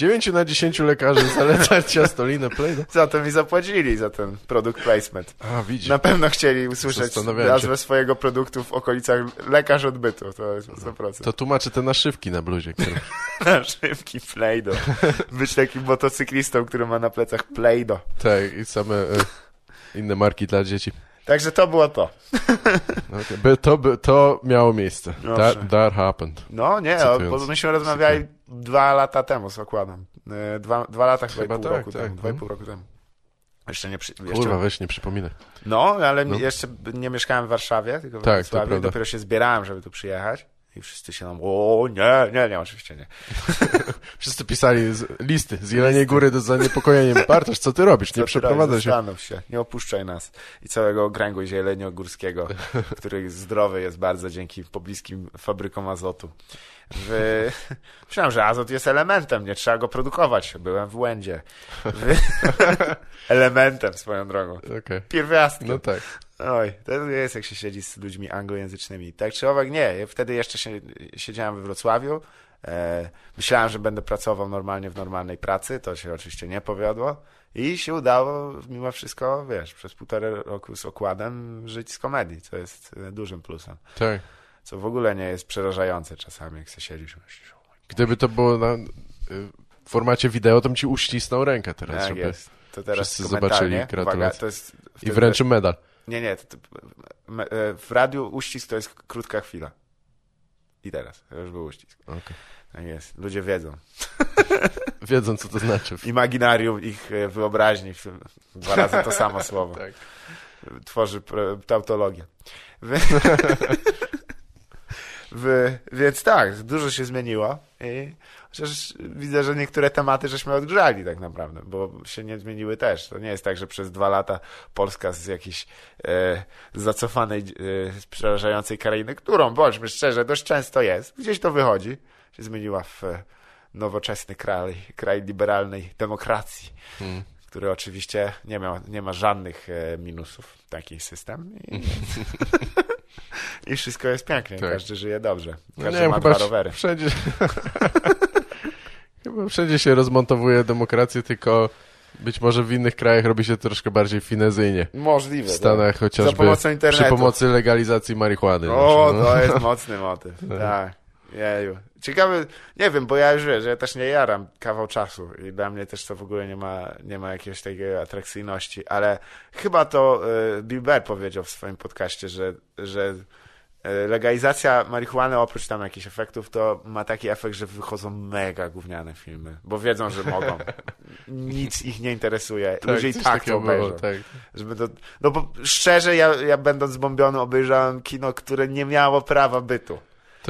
9 na 10 lekarzy zaleca [LAUGHS] ciastolinę Play-Doh. Za to mi zapłacili, za ten product placement. A, widzisz. Na pewno chcieli usłyszeć nazwę swojego produktu w okolicach lekarz odbytu, to jest 100%. To tłumaczy te naszywki na bluzie. Które... [LAUGHS] Na szybki Play-Doh. Być takim motocyklistą, który ma na plecach Play-Doh. tak, i same e, inne marki dla dzieci. Także to było to. [LAUGHS] Okay. To, to miało miejsce. That, that happened. No nie, Cytując. bo myśmy rozmawiali dwa lata temu z okładem. E, Dwa, dwa lata chyba, Chyba i pół tak, roku tak, temu. Dwa i no. pół roku temu. Jeszcze nie przy, Kurwa, jeszcze, weź nie przypominaj. No, ale No. jeszcze nie mieszkałem w Warszawie, tylko w Tak, Wrocławiu. Dopiero się zbierałem, żeby tu przyjechać. I wszyscy się nam, o nie, nie, nie, oczywiście nie. [LAUGHS] Wszyscy pisali z, listy z Jeleniej Góry do zaniepokojeniem. Bartosz, co ty robisz? Nie przeprowadzaj się. Zastanów się, nie opuszczaj nas. I całego okręgu zieleniogórskiego, [LAUGHS] który zdrowy jest bardzo dzięki pobliskim fabrykom azotu. W... [LAUGHS] Myślałem, że azot jest elementem, nie trzeba go produkować. Byłem w błędzie. W... elementem swoją drogą. Okej. Pierwiastkiem. No tak. Oj, to jest jak się siedzi z ludźmi anglojęzycznymi. Tak czy owak nie. Ja wtedy jeszcze się, siedziałem we Wrocławiu. E, myślałem, że będę pracował normalnie w normalnej pracy. To się oczywiście nie powiodło. I się udało mimo wszystko, wiesz, przez półtora roku z okładem żyć z komedii, co jest e, dużym plusem. Tak. Co w ogóle nie jest przerażające czasami, jak się siedzisz. myślisz, Gdyby to było na, y, w formacie wideo, to bym ci uścisnął rękę teraz, Tak żeby... jest. To teraz wszyscy zobaczyli. Uwaga, Gratulacje. to jest I wręczył medal. Nie, nie. E, w radiu uścisk to jest krótka chwila. I teraz. Już był uścisk. Okej. Tak jest. Ludzie wiedzą. [LAUGHS] Wiedzą, co to znaczy. Imaginarium ich e, wyobraźni. Dwa razy to samo [LAUGHS] słowo. Tak. Tworzy tautologię. [LAUGHS] Wy... Więc tak, dużo się zmieniło. I chociaż widzę, że niektóre tematy żeśmy odgrzali tak naprawdę, bo się nie zmieniły też. To nie jest tak, że przez dwa lata Polska z jakiejś e, zacofanej, e, przerażającej krainy, którą, bądźmy szczerze, dość często jest, gdzieś to wychodzi, się zmieniła w e, nowoczesny kraj, kraj liberalnej demokracji Hmm. który oczywiście nie, miał, nie ma żadnych e, minusów, taki system. I, [LAUGHS] I wszystko jest pięknie, Tak. każdy żyje dobrze. No Każdy nie ma chyba dwa rowery. wszędzie... [LAUGHS] chyba wszędzie się rozmontowuje demokrację, tylko być może w innych krajach robi się troszkę bardziej finezyjnie. Możliwe. W Stanach tak. chociażby Za pomocą internetu. przy pomocy legalizacji marihuany. O, no. to jest mocny motyw. [LAUGHS] tak. Jeju. Ciekawy, nie wiem, bo ja już wiesz, że ja też nie jaram kawał czasu i dla mnie też to w ogóle nie ma, nie ma jakiejś takiej atrakcyjności, ale chyba to e, Bill Burr powiedział w swoim podcaście, że, że e, legalizacja marihuany oprócz tam jakichś efektów to ma taki efekt, że wychodzą mega gówniane filmy, bo wiedzą, że mogą. Nic ich nie interesuje. Ludzie i tak to takiego było, obejrzą. tak. Żeby to, no bo szczerze, ja, ja będąc zbombiony obejrzałem kino, które nie miało prawa bytu.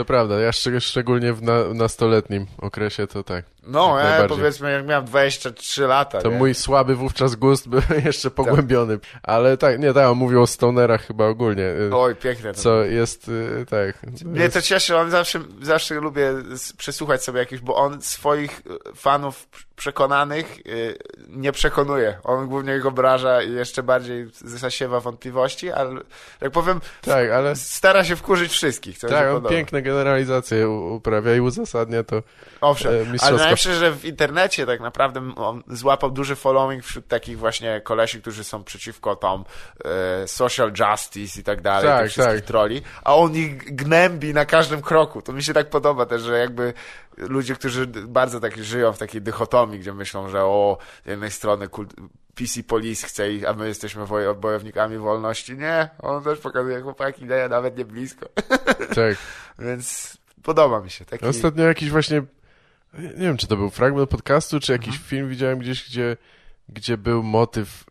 To prawda, ja szczeg- szczególnie w na, nastoletnim okresie to tak. No, ja powiedzmy, jak miałem 23 lata, To nie? mój słaby wówczas gust był [LAUGHS] jeszcze pogłębiony. Ale tak, nie, tak, on mówił o stonerach chyba ogólnie. Oj, piękne to Co jest, y, tak. Mnie to cieszy, on zawsze, zawsze lubię przesłuchać sobie jakiś, bo on swoich y, fanów przekonanych y, nie przekonuje. On głównie ich obraża i jeszcze bardziej zasiewa wątpliwości, ale jak powiem, Tak, ale stara się wkurzyć wszystkich. Tak, on podoba. piękne generalizacje uprawia i uzasadnia to. Owszem, e, mistrzowsko. najlepsze, że w internecie tak naprawdę on złapał duży following wśród takich właśnie kolesi, którzy są przeciwko tam e, social justice i tak dalej, Tak, tych wszystkich tak. troli, a on ich gnębi na każdym kroku. To mi się tak podoba też, że jakby ludzie, którzy bardzo tak żyją w takiej dychotomii, gdzie myślą, że o, z jednej strony kult, PC Police chce a my jesteśmy bojownikami wolności. Nie, on też pokazuje chłopaki, nie, nawet nie blisko. [LAUGHS] Tak. Więc podoba mi się. Taki... Ostatnio jakiś właśnie, nie wiem, czy to był fragment podcastu, czy jakiś film widziałem gdzieś, gdzie, gdzie był motyw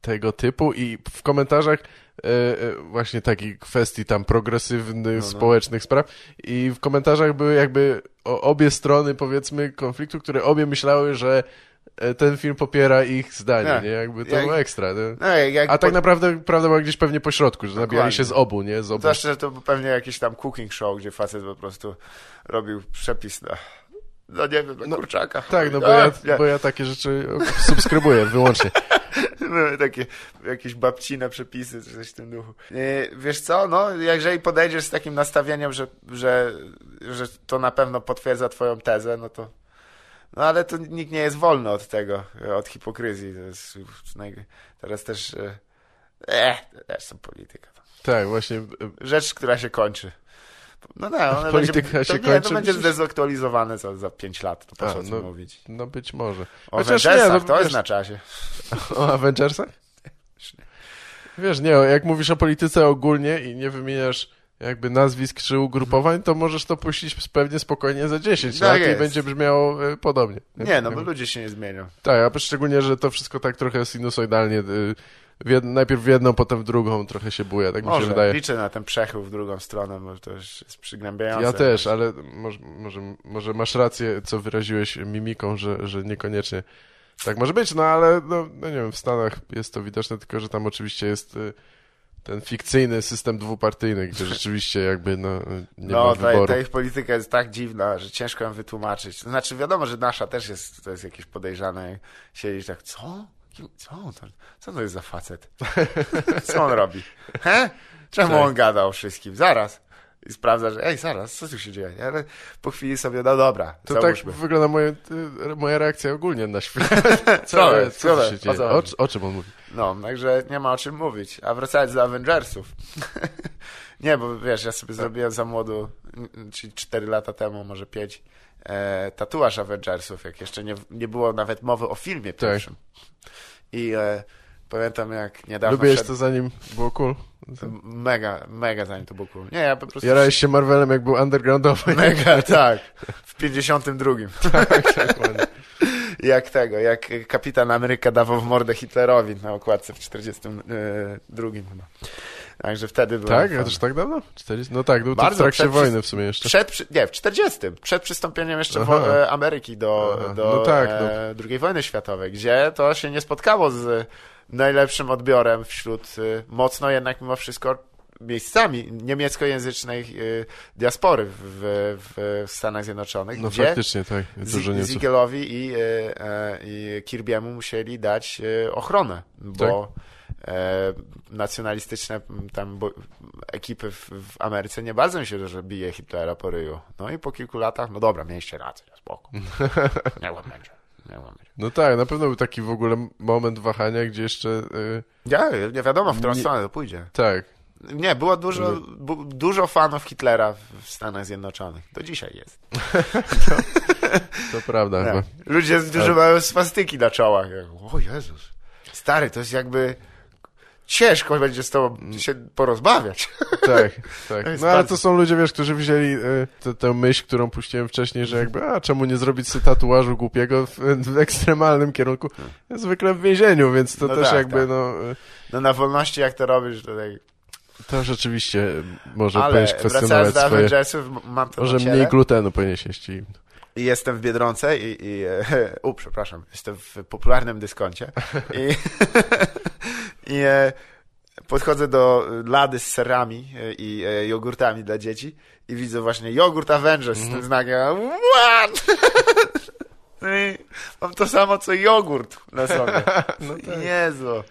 tego typu i w komentarzach e, e, właśnie takich kwestii tam progresywnych, no. społecznych spraw i w komentarzach były jakby obie strony powiedzmy konfliktu, które obie myślały, że e, ten film popiera ich zdanie, Tak. nie? Jakby to Jak- było ekstra. Nie? No, jak, A tak po- naprawdę prawda była gdzieś pewnie po środku, że nabijali Dokładnie. się z obu, nie? Z obu. Zwłaszcza, że to był pewnie jakiś tam cooking show, gdzie facet po prostu robił przepis na, no nie wiem, na No, kurczaka. Tak, no bo ja, bo ja takie rzeczy subskrybuję wyłącznie. [LAUGHS] No, takie jakieś babcine przepisy, czy coś w tym duchu. E, Wiesz co, no, jeżeli podejdziesz z takim nastawieniem, że, że, że to na pewno potwierdza twoją tezę, no to no ale to nikt nie jest wolny od tego, od hipokryzji. To jest teraz też e, to też są polityka. Tak, właśnie. Rzecz, która się kończy. No tak, ona Polityka będzie, się to, nie, kończy, to będzie zdezaktualizowane za, za 5 lat, to po co o tym no. mówić. No być może. O Chociaż Avengersach, nie, no, to jest na czasie. [LAUGHS] O Avengersach? Wiesz, nie, jak mówisz o polityce ogólnie i nie wymieniasz jakby nazwisk czy ugrupowań, to możesz to puścić pewnie spokojnie za 10 Tak lat i jest. będzie brzmiało e, podobnie. Nie, no bo ludzie się nie zmienią. Tak, a szczególnie, że to wszystko tak trochę sinusoidalnie, y, w jed, najpierw w jedną, potem w drugą trochę się buja, tak mi się Może, wydaje. liczę na ten przechył w drugą stronę, bo to już jest przygnębiające. Ja też, ale może, może, może masz rację, co wyraziłeś mimiką, że, że niekoniecznie tak może być, no ale no, no nie wiem, w Stanach jest to widoczne, tylko że tam oczywiście jest y, ten fikcyjny system dwupartyjny, gdzie [LAUGHS] rzeczywiście jakby no, nie no, ma wyboru. ta ich polityka jest tak dziwna, że ciężko ją wytłumaczyć. To znaczy, wiadomo, że nasza też jest, to jest jakieś podejrzane. Siedzisz tak, co? Co to, co to jest za facet? [LAUGHS] Co on robi? He? Czemu Tak. on gada o wszystkim? Zaraz. I sprawdza, że ej, zaraz, co tu się dzieje? Po chwili sobie, no dobra, To tak załóżmy. wygląda moje, y, moja reakcja ogólnie na świat. [LAUGHS] Co jest? Co, Co co jest? się O dzieje? co O, o czym on mówi? No, także nie ma o czym mówić. A wracając do Avengersów. [LAUGHS] nie, bo wiesz, ja sobie zrobiłem za młodu, czyli 4 lata temu, może 5, e, tatuaż Avengersów, jak jeszcze nie, nie było nawet mowy o filmie Tak. pierwszym. I e, pamiętam jak niedawno Lubiłeś wszedł- to zanim było cool? Mega, mega zanim to było cool. Nie, ja po prostu... Jarałeś się Marvelem, jak był undergroundowy. Mega, [LAUGHS] tak. W 52. [LAUGHS] tak, tak. Jak tego, jak kapitan Ameryka dawał w mordę Hitlerowi na okładce w 42 chyba. Także wtedy. Tak? A już tak dawno? 40? No tak, był to w Bardzo, trakcie przed- wojny w sumie jeszcze. Przed, nie, w 40. Przed przystąpieniem jeszcze wo, e, Ameryki do, Aha. do No tak, e, II wojny światowej, gdzie to się nie spotkało z najlepszym odbiorem wśród e, mocno jednak mimo wszystko miejscami niemieckojęzycznej e, diaspory w, w, w Stanach Zjednoczonych, No gdzie faktycznie, tak. Ziegelowi i, i Kirby'emu musieli dać ochronę, bo Tak. E, nacjonalistyczne tam ekipy w, w Ameryce nie bardzo mi się, że bije Hitlera po ryju. No i po kilku latach, no dobra, mieliście rację, spoko. Nie będzie. Nie będzie. No tak, na pewno był taki w ogóle moment wahania, gdzie jeszcze... y, Ja, nie wiadomo, w którą Nie- stronę to pójdzie. tak. Nie, było dużo, bu, dużo fanów Hitlera w, Stanach Zjednoczonych. Do dzisiaj jest. [LAUGHS] To prawda Nie. chyba. Ludzie, którzy mają swastyki na czołach. O Jezus. Stary, to jest jakby... Ciężko będzie z tobą się porozmawiać. Tak, [LAUGHS] tak. No ale to są ludzie, wiesz, którzy wzięli y, tę- tę myśl, którą puściłem wcześniej, że jakby, a czemu nie zrobić sobie tatuażu głupiego w, w ekstremalnym kierunku? Zwykle w więzieniu, więc to No też tak, jakby, tak. no... y, No na wolności jak to robisz, to tak... To rzeczywiście może Ale powinieneś kwestionować do swoje... Avengersów, mam to Może mniej glutenu powinieneś jeść i i jestem w Biedronce i, i e, [LAUGHS] u, przepraszam, jestem w popularnym dyskoncie i, [LAUGHS] i e, podchodzę do lady z serami e, i e, jogurtami dla dzieci i widzę właśnie jogurt Avengers z tym znakiem what? [LAUGHS] No mam to samo co jogurt na sobie. [LAUGHS] No tak. Jezu.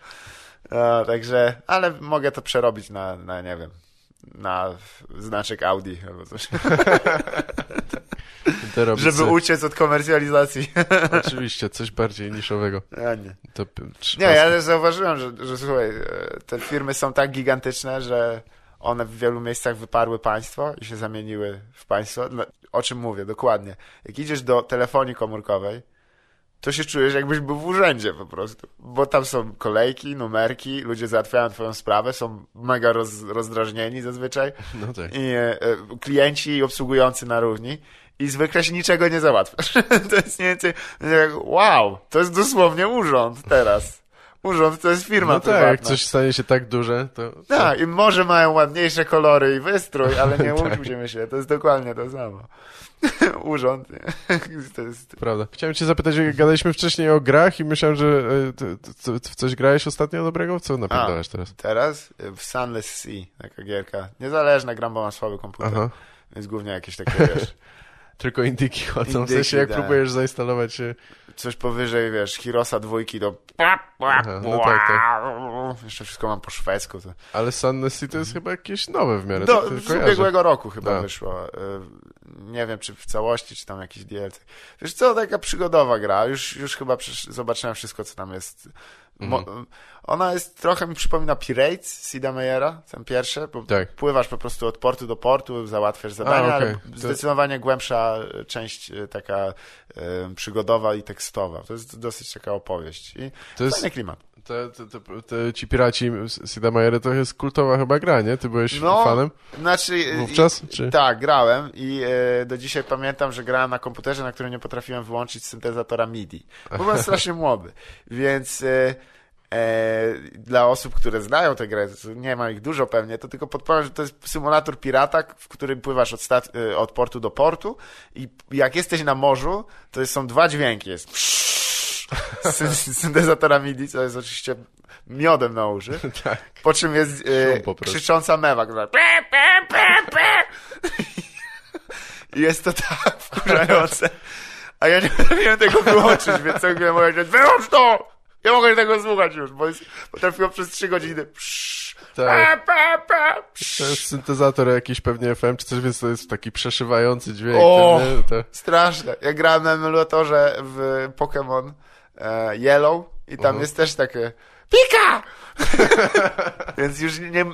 A, także, ale mogę to przerobić na, na nie wiem, na znaczek Audi albo coś, [LAUGHS] żeby uciec od komercjalizacji. [LAUGHS] Oczywiście, coś bardziej niszowego. A nie. To, Nie, ja też zauważyłem, że, że słuchaj, e, te firmy są tak gigantyczne, że one w wielu miejscach wyparły państwo i się zamieniły w państwo. O czym mówię, dokładnie. Jak idziesz do telefonii komórkowej, to się czujesz jakbyś był w urzędzie po prostu. Bo tam są kolejki, numerki, ludzie załatwiają twoją sprawę, są mega roz, rozdrażnieni zazwyczaj [LAUGHS] No tak. i e, e, klienci i obsługujący na równi i zwykle się niczego nie załatwiasz. [LAUGHS] to jest mniej więcej, jak, wow, to jest dosłownie urząd teraz. Urząd to jest firma No tak, prywatna. jak coś stanie się tak duże, to... Tak, i może mają ładniejsze kolory i wystrój, ale nie [LAUGHS] Tak. łudźmy się, to jest dokładnie to samo. [LAUGHS] Urząd? [LAUGHS] To jest... Prawda. Chciałem cię zapytać, jak gadaliśmy wcześniej o grach i myślałem, że e, w coś grałeś ostatnio dobrego? Co napierdalasz teraz? Teraz y, w Sunless Sea, taka gierka. Niezależna, gram, bo mam słaby komputer, Aha. więc głównie jakieś takie, wiesz, [LAUGHS] Tylko indyki chodzą, w Indyki, sensie jak tak. próbujesz zainstalować e, coś powyżej, wiesz, Hirosa dwójki do... Aha, no tak, Jeszcze wszystko mam po szwedzku. To... Ale Sun City to jest chyba jakieś nowe w miarę. Do, tak z ubiegłego roku chyba Tak. wyszło. Nie wiem, czy w całości, czy tam jakiś DLC. Wiesz co, taka przygodowa gra. Już, już chyba zobaczyłem wszystko, co tam jest. Mhm. Ona jest, trochę mi przypomina Pirates Sida Meyera, ten pierwszy, bo Tak. pływasz po prostu od portu do portu, załatwiasz zadania, A, To- zdecydowanie głębsza y, część y, taka y, przygodowa i tekstowa. To jest dosyć taka opowieść. I To jest, fajny klimat. te, te, te, te, ci piraci z Sida Meiery to jest kultowa chyba gra, nie? Ty byłeś No, fanem Znaczy, wówczas? Czy... Tak, grałem i e, do dzisiaj pamiętam, że grałem na komputerze, na którym nie potrafiłem wyłączyć syntezatora MIDI. Bo byłem [LAUGHS] strasznie młody, więc e, e, dla osób, które znają tę grę, nie ma ich dużo pewnie, to tylko podpowiem, że to jest symulator pirata, w którym pływasz od, e, od portu do portu i jak jesteś na morzu, to są dwa dźwięki. Jest [LAUGHS] syntezatora MIDI, co jest oczywiście miodem na uszy. [LAUGHS] tak. Po czym jest e, krzycząca mewa, która [LAUGHS] jest to tak wkurzające. A ja nie potrafiłem tego wyłączyć, więc co miałem powiedzieć, wyłącz to! Nie mogę tego słuchać już, bo jest, potrafiło przez trzy godziny psz, Tak. pe, pe, pe, psz. To jest syntezator jakiś pewnie FM czy coś, więc to jest taki przeszywający dźwięk. O! ten? To... Straszne. Ja grałem na emulatorze w Pokémon e, Yellow i tam Mhm. jest też takie Pika! [LAUGHS] Więc już nie...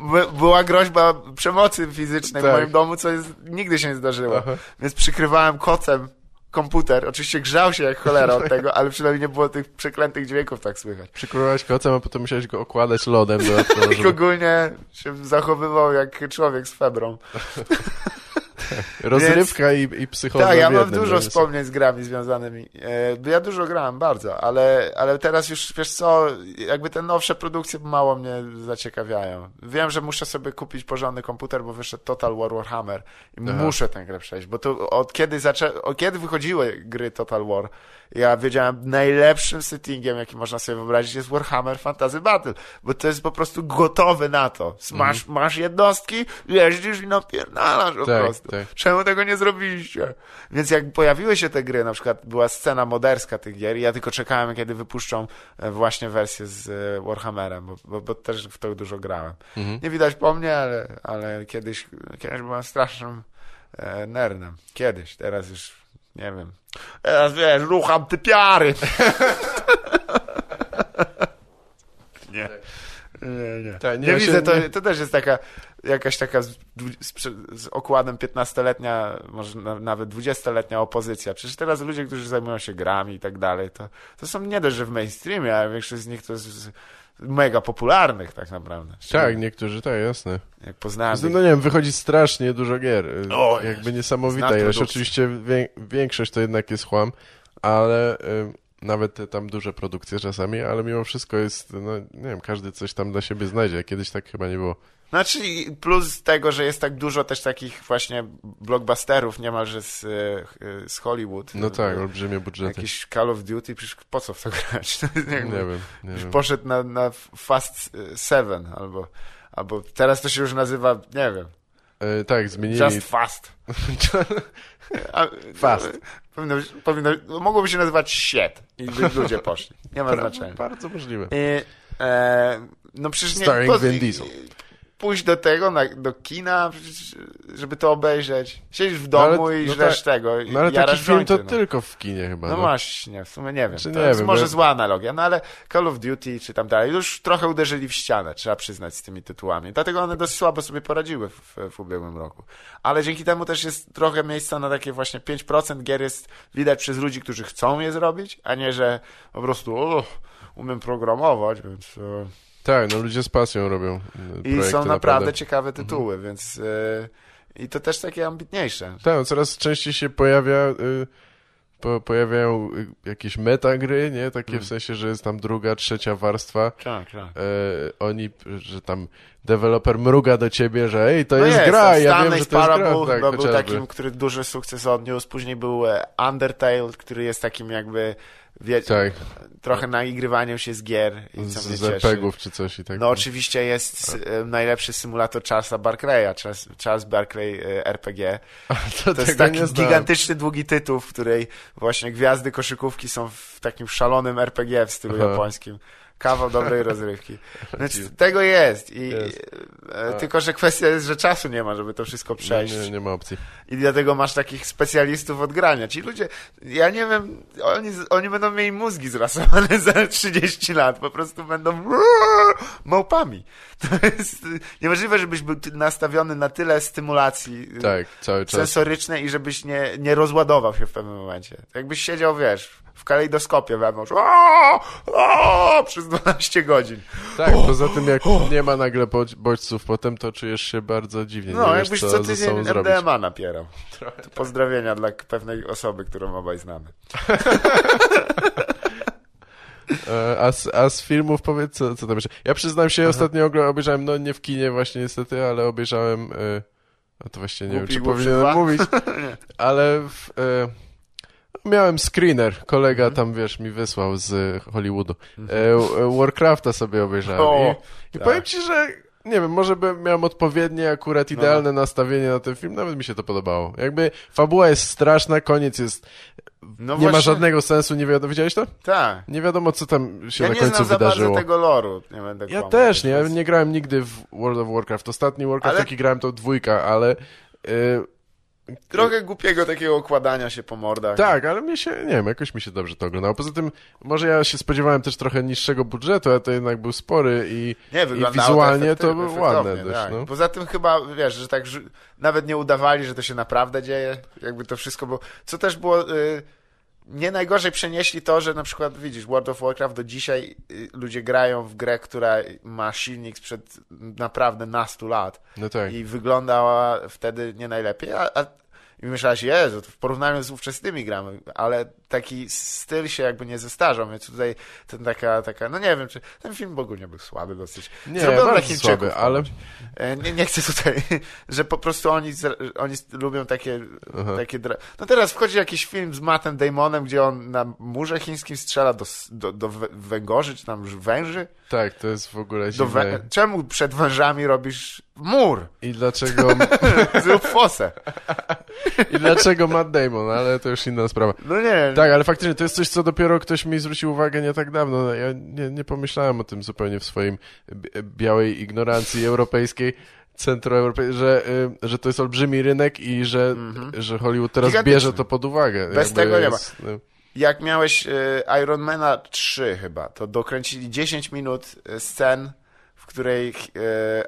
by- Była groźba przemocy fizycznej w Tak. moim domu, co jest, nigdy się nie zdarzyło. Aha. Więc przykrywałem kocem komputer. Oczywiście grzał się jak cholera od [LAUGHS] tego, ale przynajmniej nie było tych przeklętych dźwięków tak słychać. Przykurowałeś kocem, a potem musiałeś go okładać lodem dodatkowo, [LAUGHS] I żeby... ogólnie się zachowywał jak człowiek z febrą. [LAUGHS] [LAUGHS] Rozrywka i, i psychoza Tak, ja mam dużo no, wspomnień z grami związanymi. E, Ja dużo grałem, bardzo, ale, ale teraz już, wiesz co, jakby te nowsze produkcje mało mnie zaciekawiają. Wiem, że muszę sobie kupić porządny komputer, bo wyszedł Total War Warhammer i Aha. muszę tę grę przejść, bo to od kiedy, zaczę... od kiedy wychodziły gry Total War, ja wiedziałem, najlepszym settingiem, jaki można sobie wyobrazić, jest Warhammer Fantasy Battle, bo to jest po prostu gotowy na to. Masz, Mhm. masz jednostki, jeździsz i napierdalasz po Tak, prostu. tak. Czemu tego nie zrobiliście? Więc jak pojawiły się te gry, na przykład była scena moderska tych gier i ja tylko czekałem, kiedy wypuszczą e, właśnie wersję z e, Warhammerem, bo, bo, bo też w to dużo grałem. Mhm. Nie widać po mnie, ale, ale kiedyś, kiedyś byłem strasznym e, nerdem. Kiedyś, teraz już nie wiem. Teraz wiesz, rucham typiary. nie. Nie, nie. Tak, nie, nie ja się widzę, to, nie- to też jest taka jakaś taka z, z, okładem 15-letnia, może na, nawet 20-letnia opozycja. Przecież teraz ludzie, którzy zajmują się grami i tak dalej, to, to są nie dość, że w mainstreamie, a większość z nich to jest mega popularnych tak naprawdę. Tak, niektórzy, tak, jasne. Jak poznałem No nie wiem, wychodzi strasznie dużo gier. O, Jakby niesamowita ilość. Oczywiście wię- większość to jednak jest chłam, ale nawet te tam duże produkcje czasami, ale mimo wszystko jest, no nie wiem, każdy coś tam dla siebie znajdzie. Kiedyś tak chyba nie było. Znaczy plus tego, że jest tak dużo też takich właśnie blockbusterów niemalże z, e, z Hollywood. No tak, olbrzymie budżety. Jakiś Call of Duty, przecież po co w to grać? [LAUGHS] nie, nie wiem, nie wiem. poszedł na, na Fast Seven albo, albo teraz to się już nazywa, nie wiem, E, tak, zmienili. Just Fast. [LAUGHS] Fast. Powinno, powinno, mogłoby się nazywać Shit i by ludzie poszli. Nie ma znaczenia. Bardzo możliwe. I, e, no przecież nie... Starring Vin Diesel. Pójść do tego, na, do kina, żeby to obejrzeć. Siedzisz w domu No ale- i no żresz tak, tego. i No ale taki film to no. tylko w kinie chyba. No no. właśnie, w sumie nie wiem. Czy to nie jest wiem, może bo- zła analogia, no ale Call of Duty czy tam dalej już trochę uderzyli w ścianę, trzeba przyznać z tymi tytułami. Dlatego one dość słabo sobie poradziły w, w ubiegłym roku. Ale dzięki temu też jest trochę miejsca na takie właśnie 5% gier jest widać przez ludzi, którzy chcą je zrobić, a nie, że po prostu o, umiem programować, więc... E, Tak, no ludzie z pasją robią e, I są naprawdę, ciekawe tytuły, więc... E, I to też takie ambitniejsze. Tak, no coraz częściej się pojawia, y, po, pojawiają jakieś metagry, nie? Takie Mm. w sensie, że jest tam druga, trzecia warstwa. Tak, tak. E, oni, że tam deweloper mruga do ciebie, że ej, to no jest, jest, gra, ten ja wiem, że to jest gra. Tak, był chociażby. takim, który duży sukces odniósł. Później był e, Undertale, który jest takim jakby, wiecie, Tak. trochę naigrywaniem się z gier i co z, mnie z. RPGów czy coś i tak. No oczywiście jest e, najlepszy symulator Charlesa Barclaya, Charles, Charles Barclay e, RPG. [LAUGHS] to, To jest taki gigantyczny, długi tytuł, w której właśnie gwiazdy koszykówki są w takim szalonym RPG w stylu Aha. japońskim. Kawał dobrej rozrywki. Więc [LAUGHS] tego jest. I, Jest. e, tylko, że kwestia jest, że czasu nie ma, żeby to wszystko przejść. Nie, nie, nie ma opcji. I dlatego masz takich specjalistów od grania. Ci ludzie, ja nie wiem, oni, oni będą mieli mózgi zrasowane [LAUGHS] za 30 lat. Po prostu będą małpami. [LAUGHS] To jest niemożliwe, żebyś był nastawiony na tyle stymulacji y, Tak, sensorycznej i żebyś nie, nie rozładował się w pewnym momencie. Jakbyś siedział, wiesz, w kalejdoskopie wewnątrz o, o, przez 12 godzin. Tak, poza tym jak nie ma nagle bodź- bodźców potem, to czujesz się bardzo dziwnie. No, nie wiesz, jakbyś co co tydzień zrobić. MDMA napierał. [LAUGHS] To pozdrowienia dla pewnej osoby, którą obaj znamy. [LAUGHS] E, A z, a z filmów powiedz, co, co tam jeszcze? Ja przyznam się, ostatnio ogl- obejrzałem, no nie w kinie właśnie niestety, ale obejrzałem, e, a to właśnie nie Głupi wiem, czy powinienem dwa? mówić, [LAUGHS] ale w, e, miałem screener, kolega tam, wiesz, mi wysłał z Hollywoodu. E, Warcrafta sobie obejrzałem O, i, i tak. powiem ci, że nie wiem, może bym miałem odpowiednie, akurat No. idealne nastawienie na ten film, nawet mi się to podobało. Jakby fabuła jest straszna, koniec jest, No nie ma właśnie, żadnego sensu, nie wiadomo, widziałeś to? Tak. Nie wiadomo, co tam się Ja na nie końcu wydarzyło. bardzo tego loru. Nie będę Ja też, nie, ja nie grałem nigdy w World of Warcraft. Ostatni Warcraft, Ale- jaki grałem, to dwójka, ale... y, Trochę głupiego takiego okładania się po mordach. tak, ale mnie się, nie wiem, jakoś mi się dobrze to oglądało. Poza tym, może ja się spodziewałem też trochę niższego budżetu, a to jednak był spory i, Nie, i wizualnie to, efektywnie, było ładne też, tak. no. Poza tym chyba, wiesz, że tak nawet nie udawali, że to się naprawdę dzieje, jakby to wszystko było, co też było, y, nie najgorzej przenieśli to, że na przykład widzisz, World of Warcraft do dzisiaj y, ludzie grają w grę, która ma silnik sprzed naprawdę nastu lat No tak. i wyglądała wtedy nie najlepiej, a, a i myślałeś, Jezu, w porównaniu z ówczesnymi grami, ale taki styl się jakby nie zestarzał, więc tutaj ten taka, taka, no nie wiem, czy ten film w ogóle nie był słaby dosyć. Nie, Zrobiony dla Chińczyków słaby, ale... E, Nie, nie chcę tutaj, że po prostu oni, oni lubią takie, Aha. takie. No teraz wchodzi jakiś film z Mattem Damonem, gdzie on na murze chińskim strzela do, do, do wę- węgorzy, czy tam węży. Tak, to jest w ogóle dziwne. Czemu przed wężami robisz mur? I dlaczego, [LAUGHS] Zrób fosę. I dlaczego Matt Damon, ale to już inna sprawa. No nie. Tak, ale faktycznie to jest coś, co dopiero ktoś mi zwrócił uwagę nie tak dawno. No, Ja nie, nie pomyślałem o tym zupełnie w swoim bi- białej ignorancji europejskiej, centroeuropejskiej, że, y, że to jest olbrzymi rynek i że, że Hollywood teraz bierze to pod uwagę. Bez tego nie ma. jest, y, Jak miałeś y, Ironmana 3 chyba, to dokręcili 10 minut y, scen, w której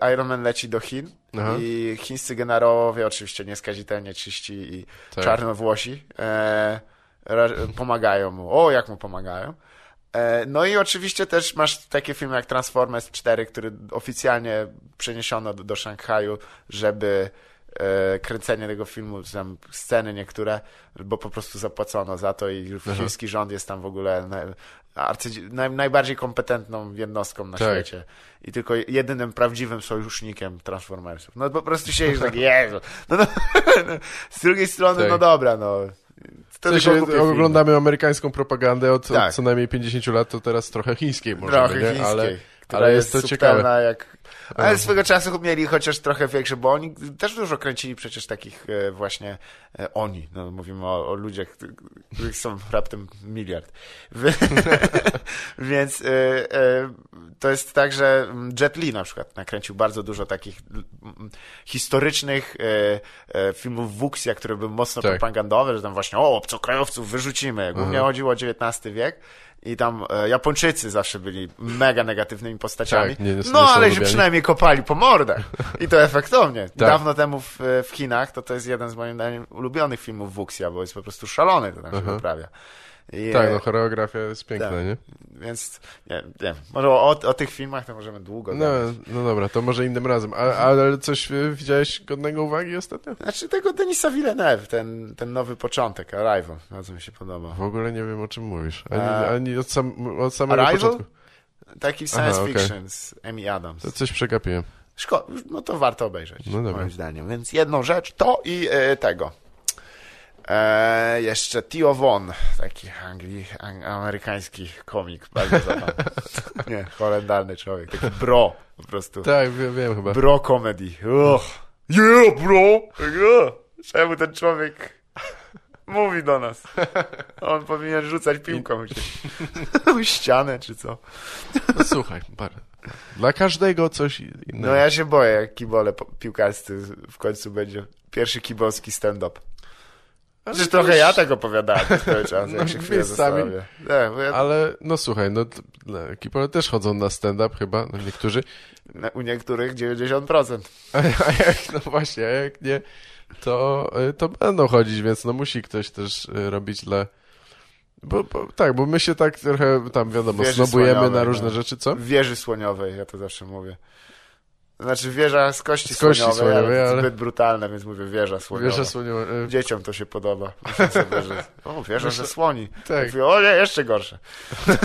y, Iron Man leci do Chin Aha. i chińscy generałowie, oczywiście nieskazitelnie czyści i Tak. czarnowłosi, e, pomagają mu. O, jak mu pomagają. E, No i oczywiście też masz takie filmy jak Transformers 4, który oficjalnie przeniesiono do, do Szanghaju, żeby e, kręcenie tego filmu, tam sceny niektóre, bo po prostu zapłacono za to i chiński rząd jest tam w ogóle na, arcy, naj, najbardziej kompetentną jednostką na Tak. świecie i tylko jedynym prawdziwym sojusznikiem Transformersów. No po prostu siedzisz tak, Jezu. No, no, [LAUGHS] z drugiej strony, Tak. no dobra, no. W To sensie, tylko głupie filmy. oglądamy amerykańską propagandę od, Tak. od co najmniej 50 lat, to teraz trochę chińskiej może Trochę nie? chińskiej, ale, ale jest, jest to ciekawe. jak... Ale swego czasu mieli chociaż trochę większe, bo oni też dużo kręcili przecież takich e, właśnie e, oni, no mówimy o, o ludziach, których są [LAUGHS] raptem miliard. [LAUGHS] Więc e, to jest tak, że Jet Li na przykład nakręcił bardzo dużo takich mm, historycznych filmów Wuxia, które były mocno Tak. propagandowe, że tam właśnie o, obcokrajowców wyrzucimy. Głównie chodziło o XIX wiek. I tam e, Japończycy zawsze byli mega negatywnymi postaciami. Tak, nie- nie- nie no, są ale lubiani. przynajmniej kopali po mordach. I to efektownie. [LAUGHS] Tak. Dawno temu w, w Chinach to to jest jeden z moim zdaniem ulubionych filmów Wuxia, bo jest po prostu szalony to tam się Aha. wyprawia. I, Tak, no choreografia jest piękna, tak. nie? Więc nie, nie może o, o tych filmach to możemy długo No, gadać. no dobra, to może innym razem. A, ale coś e, widziałeś godnego uwagi ostatnio? Znaczy tego Denisa Villeneuve, ten, ten nowy początek, Arrival, bardzo mi się podoba. W ogóle nie wiem, o czym mówisz. Ani, A- ani od, sam, od samego Arrival? początku. Taki science Aha, fiction z Amy Adams. To coś przegapiłem. Szko- no to warto obejrzeć, No dobra. moim zdaniem. Więc jedną rzecz to i e, tego. E, jeszcze Tio Von, taki angli, ang, amerykański komik, bardzo zabawny. [LAUGHS] Nie, horrendalny człowiek, taki bro po prostu. Tak, wiem, wiem chyba. Bro comedy. Ugh. Yeah, bro! Yeah. Czemu ten człowiek mówi do nas? On powinien rzucać piłką gdzieś. [LAUGHS] ścianę czy co. No, słuchaj, bar. Dla każdego coś innego. No ja się boję, jak kibole piłkarscy w końcu będzie pierwszy kibolski stand-up. Przecież trochę ja tak opowiadałem cały czas, No, jak się [LAUGHS] chwilę ja, Ale, no słuchaj, no no, kipole też chodzą na stand-up chyba, no niektórzy. na- u niektórych 90%. [LAUGHS] A, a jak, no właśnie, a jak nie, to, y, to będą chodzić, więc no musi ktoś też y, robić dla... Bo, bo, tak, bo my się tak trochę tam, wiadomo, Wieży snobujemy na różne no. rzeczy, co? W wieży słoniowej, ja to zawsze mówię. Znaczy wieża z kości, Z kości słoniowej, słoniowej, ale ale- zbyt brutalne, więc mówię wieża słoniowa. Wieża słoniowa. y, Dzieciom to się podoba. Myślę sobie, że o, wieża ze słoni. Tak, Mówię, o nie, jeszcze gorsze. [LAUGHS]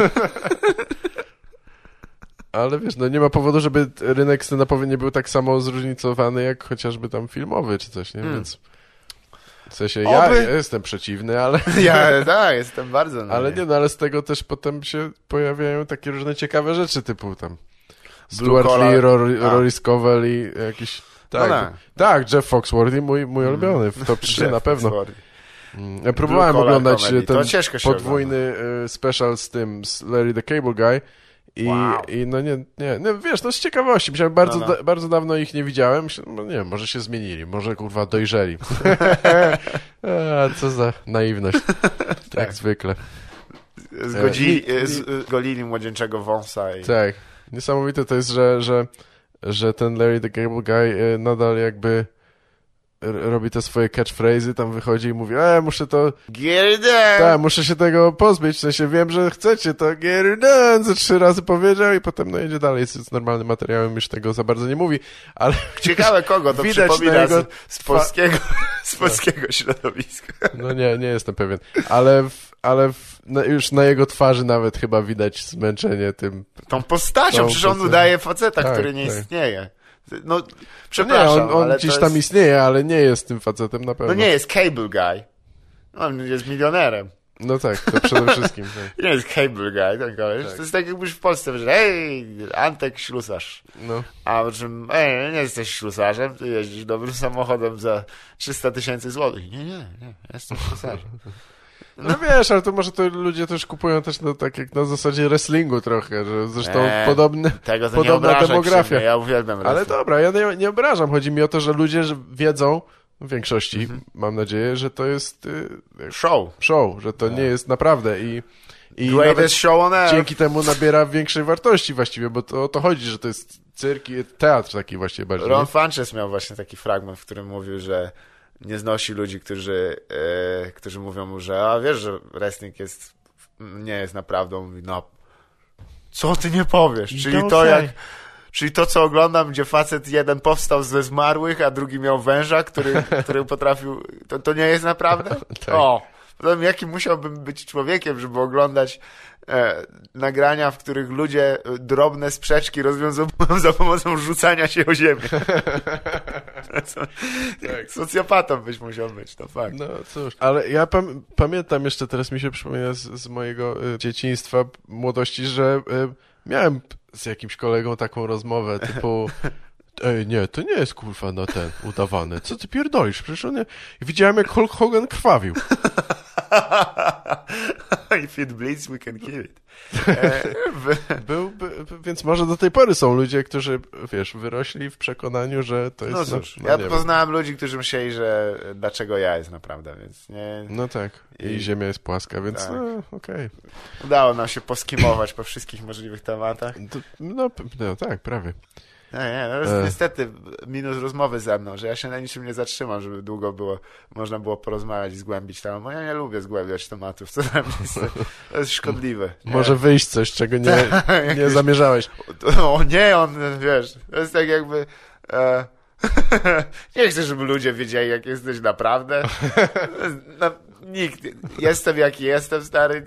ale wiesz, no nie ma powodu, żeby rynek stand-upowy nie był tak samo zróżnicowany, jak chociażby tam filmowy czy coś, nie? Hmm. Więc... W sensie, ja, Oby- jestem przeciwny, ale... [LAUGHS] Ja tak, jestem bardzo na Ale nie, no ale z tego też potem się pojawiają takie różne ciekawe rzeczy, typu tam Blue collar. Lee, Rory. Rory Scovel i jakiś... Tak, No tak. tak, Jeff Foxworthy, mój, mój ulubiony, w top 3 [LAUGHS] Jeff na pewno. Mm, Ja próbowałem oglądać comedy. ten podwójny y, special z tym, z Larry the Cable Guy i, Wow. i no nie, nie, no wiesz, no z ciekawości, myślałem, bardzo, No, no. Da, bardzo dawno ich nie widziałem, Myślę, no nie wiem, może się zmienili, może kurwa dojrzeli. [LAUGHS] [LAUGHS] A, co za naiwność, jak zwykle. Zgodzili, E, i- z, zgolili młodzieńczego wąsa i... Tak. Niesamowite to jest, że, że, że ten Larry the Cable Guy e, nadal jakby robi te swoje catchphrase'y, tam wychodzi i mówi, e, muszę to, Get it done! tak, muszę się tego pozbyć, w sensie wiem, że chcecie to, get it done, ze trzy razy powiedział i potem no jedzie dalej z normalnym materiałem, już tego za bardzo nie mówi, ale [LAUGHS] Ciekawe kogo to Widać przypomina na jego z, z polskiego, z polskiego środowiska. no nie, nie jestem pewien, ale, w, ale w, na, już na jego twarzy nawet chyba widać zmęczenie tym. Tą postacią, Tą przecież on udaje faceta, Tak, który nie tak. istnieje. No, No przepraszam, nie, on, on ale gdzieś tam jest, istnieje, ale nie jest tym facetem na pewno. No nie jest cable guy. On jest milionerem. No tak, to przede [LAUGHS] wszystkim. Tak. Nie jest cable guy, ten koleś. Tak. To jest tak jakbyś w Polsce powiedział, ej, Antek ślusarz. No. A po czym, ej, nie jesteś ślusarzem, ty jeździsz dobrym samochodem za 300 tysięcy złotych. Nie, nie, nie, jestem ślusarzem. [LAUGHS] No wiesz, ale to może to ludzie też kupują też no, tak jak na zasadzie wrestlingu trochę, że zresztą Eee, podobne, Tego Podobna demografia. mnie, Ja uwielbiam ale wrestling. dobra, ja nie, nie obrażam, chodzi mi o to, że ludzie wiedzą, w większości, Mhm. mam nadzieję, że to jest y, Show. show, że to nie jest naprawdę i, i Greatest nawet show on earth. dzięki temu nabiera większej wartości właściwie, bo to o to chodzi, że to jest cyrk i teatr taki właściwie bardziej. Ron? Funches miał właśnie taki fragment, w którym mówił, że nie znosi ludzi, którzy, e, którzy mówią mu, że a wiesz, że wrestling jest, nie jest naprawdę. On Mówi, no, co ty nie powiesz? Czyli to jak, Czyli to, co oglądam, gdzie facet jeden powstał ze zmarłych, a drugi miał węża, który, [LAUGHS] który potrafił... To, to nie jest naprawdę? [LAUGHS] Tak. O! Potem jaki musiałbym być człowiekiem, żeby oglądać e, nagrania, w których ludzie drobne sprzeczki rozwiązują [LAUGHS] za pomocą rzucania się o ziemię. [LAUGHS] Tak. Socjopatą byś musiał być, to fakt. No cóż, ale ja pam pamiętam jeszcze, teraz mi się przypomina z, z mojego y, dzieciństwa, młodości, że y, miałem z jakimś kolegą taką rozmowę typu [LAUGHS] Ej, nie, to nie jest kurwa na ten udawane. Co ty pierdolisz? Przecież on nie... Widziałem jak Hulk Hogan krwawił. [LAUGHS] If it bleeds, we can kill it. E, [LAUGHS] więc może do tej pory są ludzie, którzy, wiesz, wyrośli w przekonaniu, że to jest... no cóż, no, ja nie wiem. poznałem ludzi, którzy myśleli, że dlaczego ja jest naprawdę, więc nie... No tak, i, I- ziemia jest płaska, więc Tak. no, okej. Udało nam się poskimować po wszystkich możliwych tematach. No, p- no tak, prawie. Nie, nie, no jest E. niestety minus rozmowy ze mną, że ja się na niczym nie zatrzymam, żeby długo było, można było porozmawiać i zgłębić temat, bo ja nie lubię zgłębiać tematów, co mnie jest, [LAUGHS] to jest szkodliwe. Nie. Może wyjść coś, czego nie, [LAUGHS] nie zamierzałeś. [LAUGHS] O nie, on, wiesz, to jest tak jakby... E, nie chcę, żeby ludzie wiedzieli, jak jesteś naprawdę. Na, nikt. Jestem, jaki jestem, stary.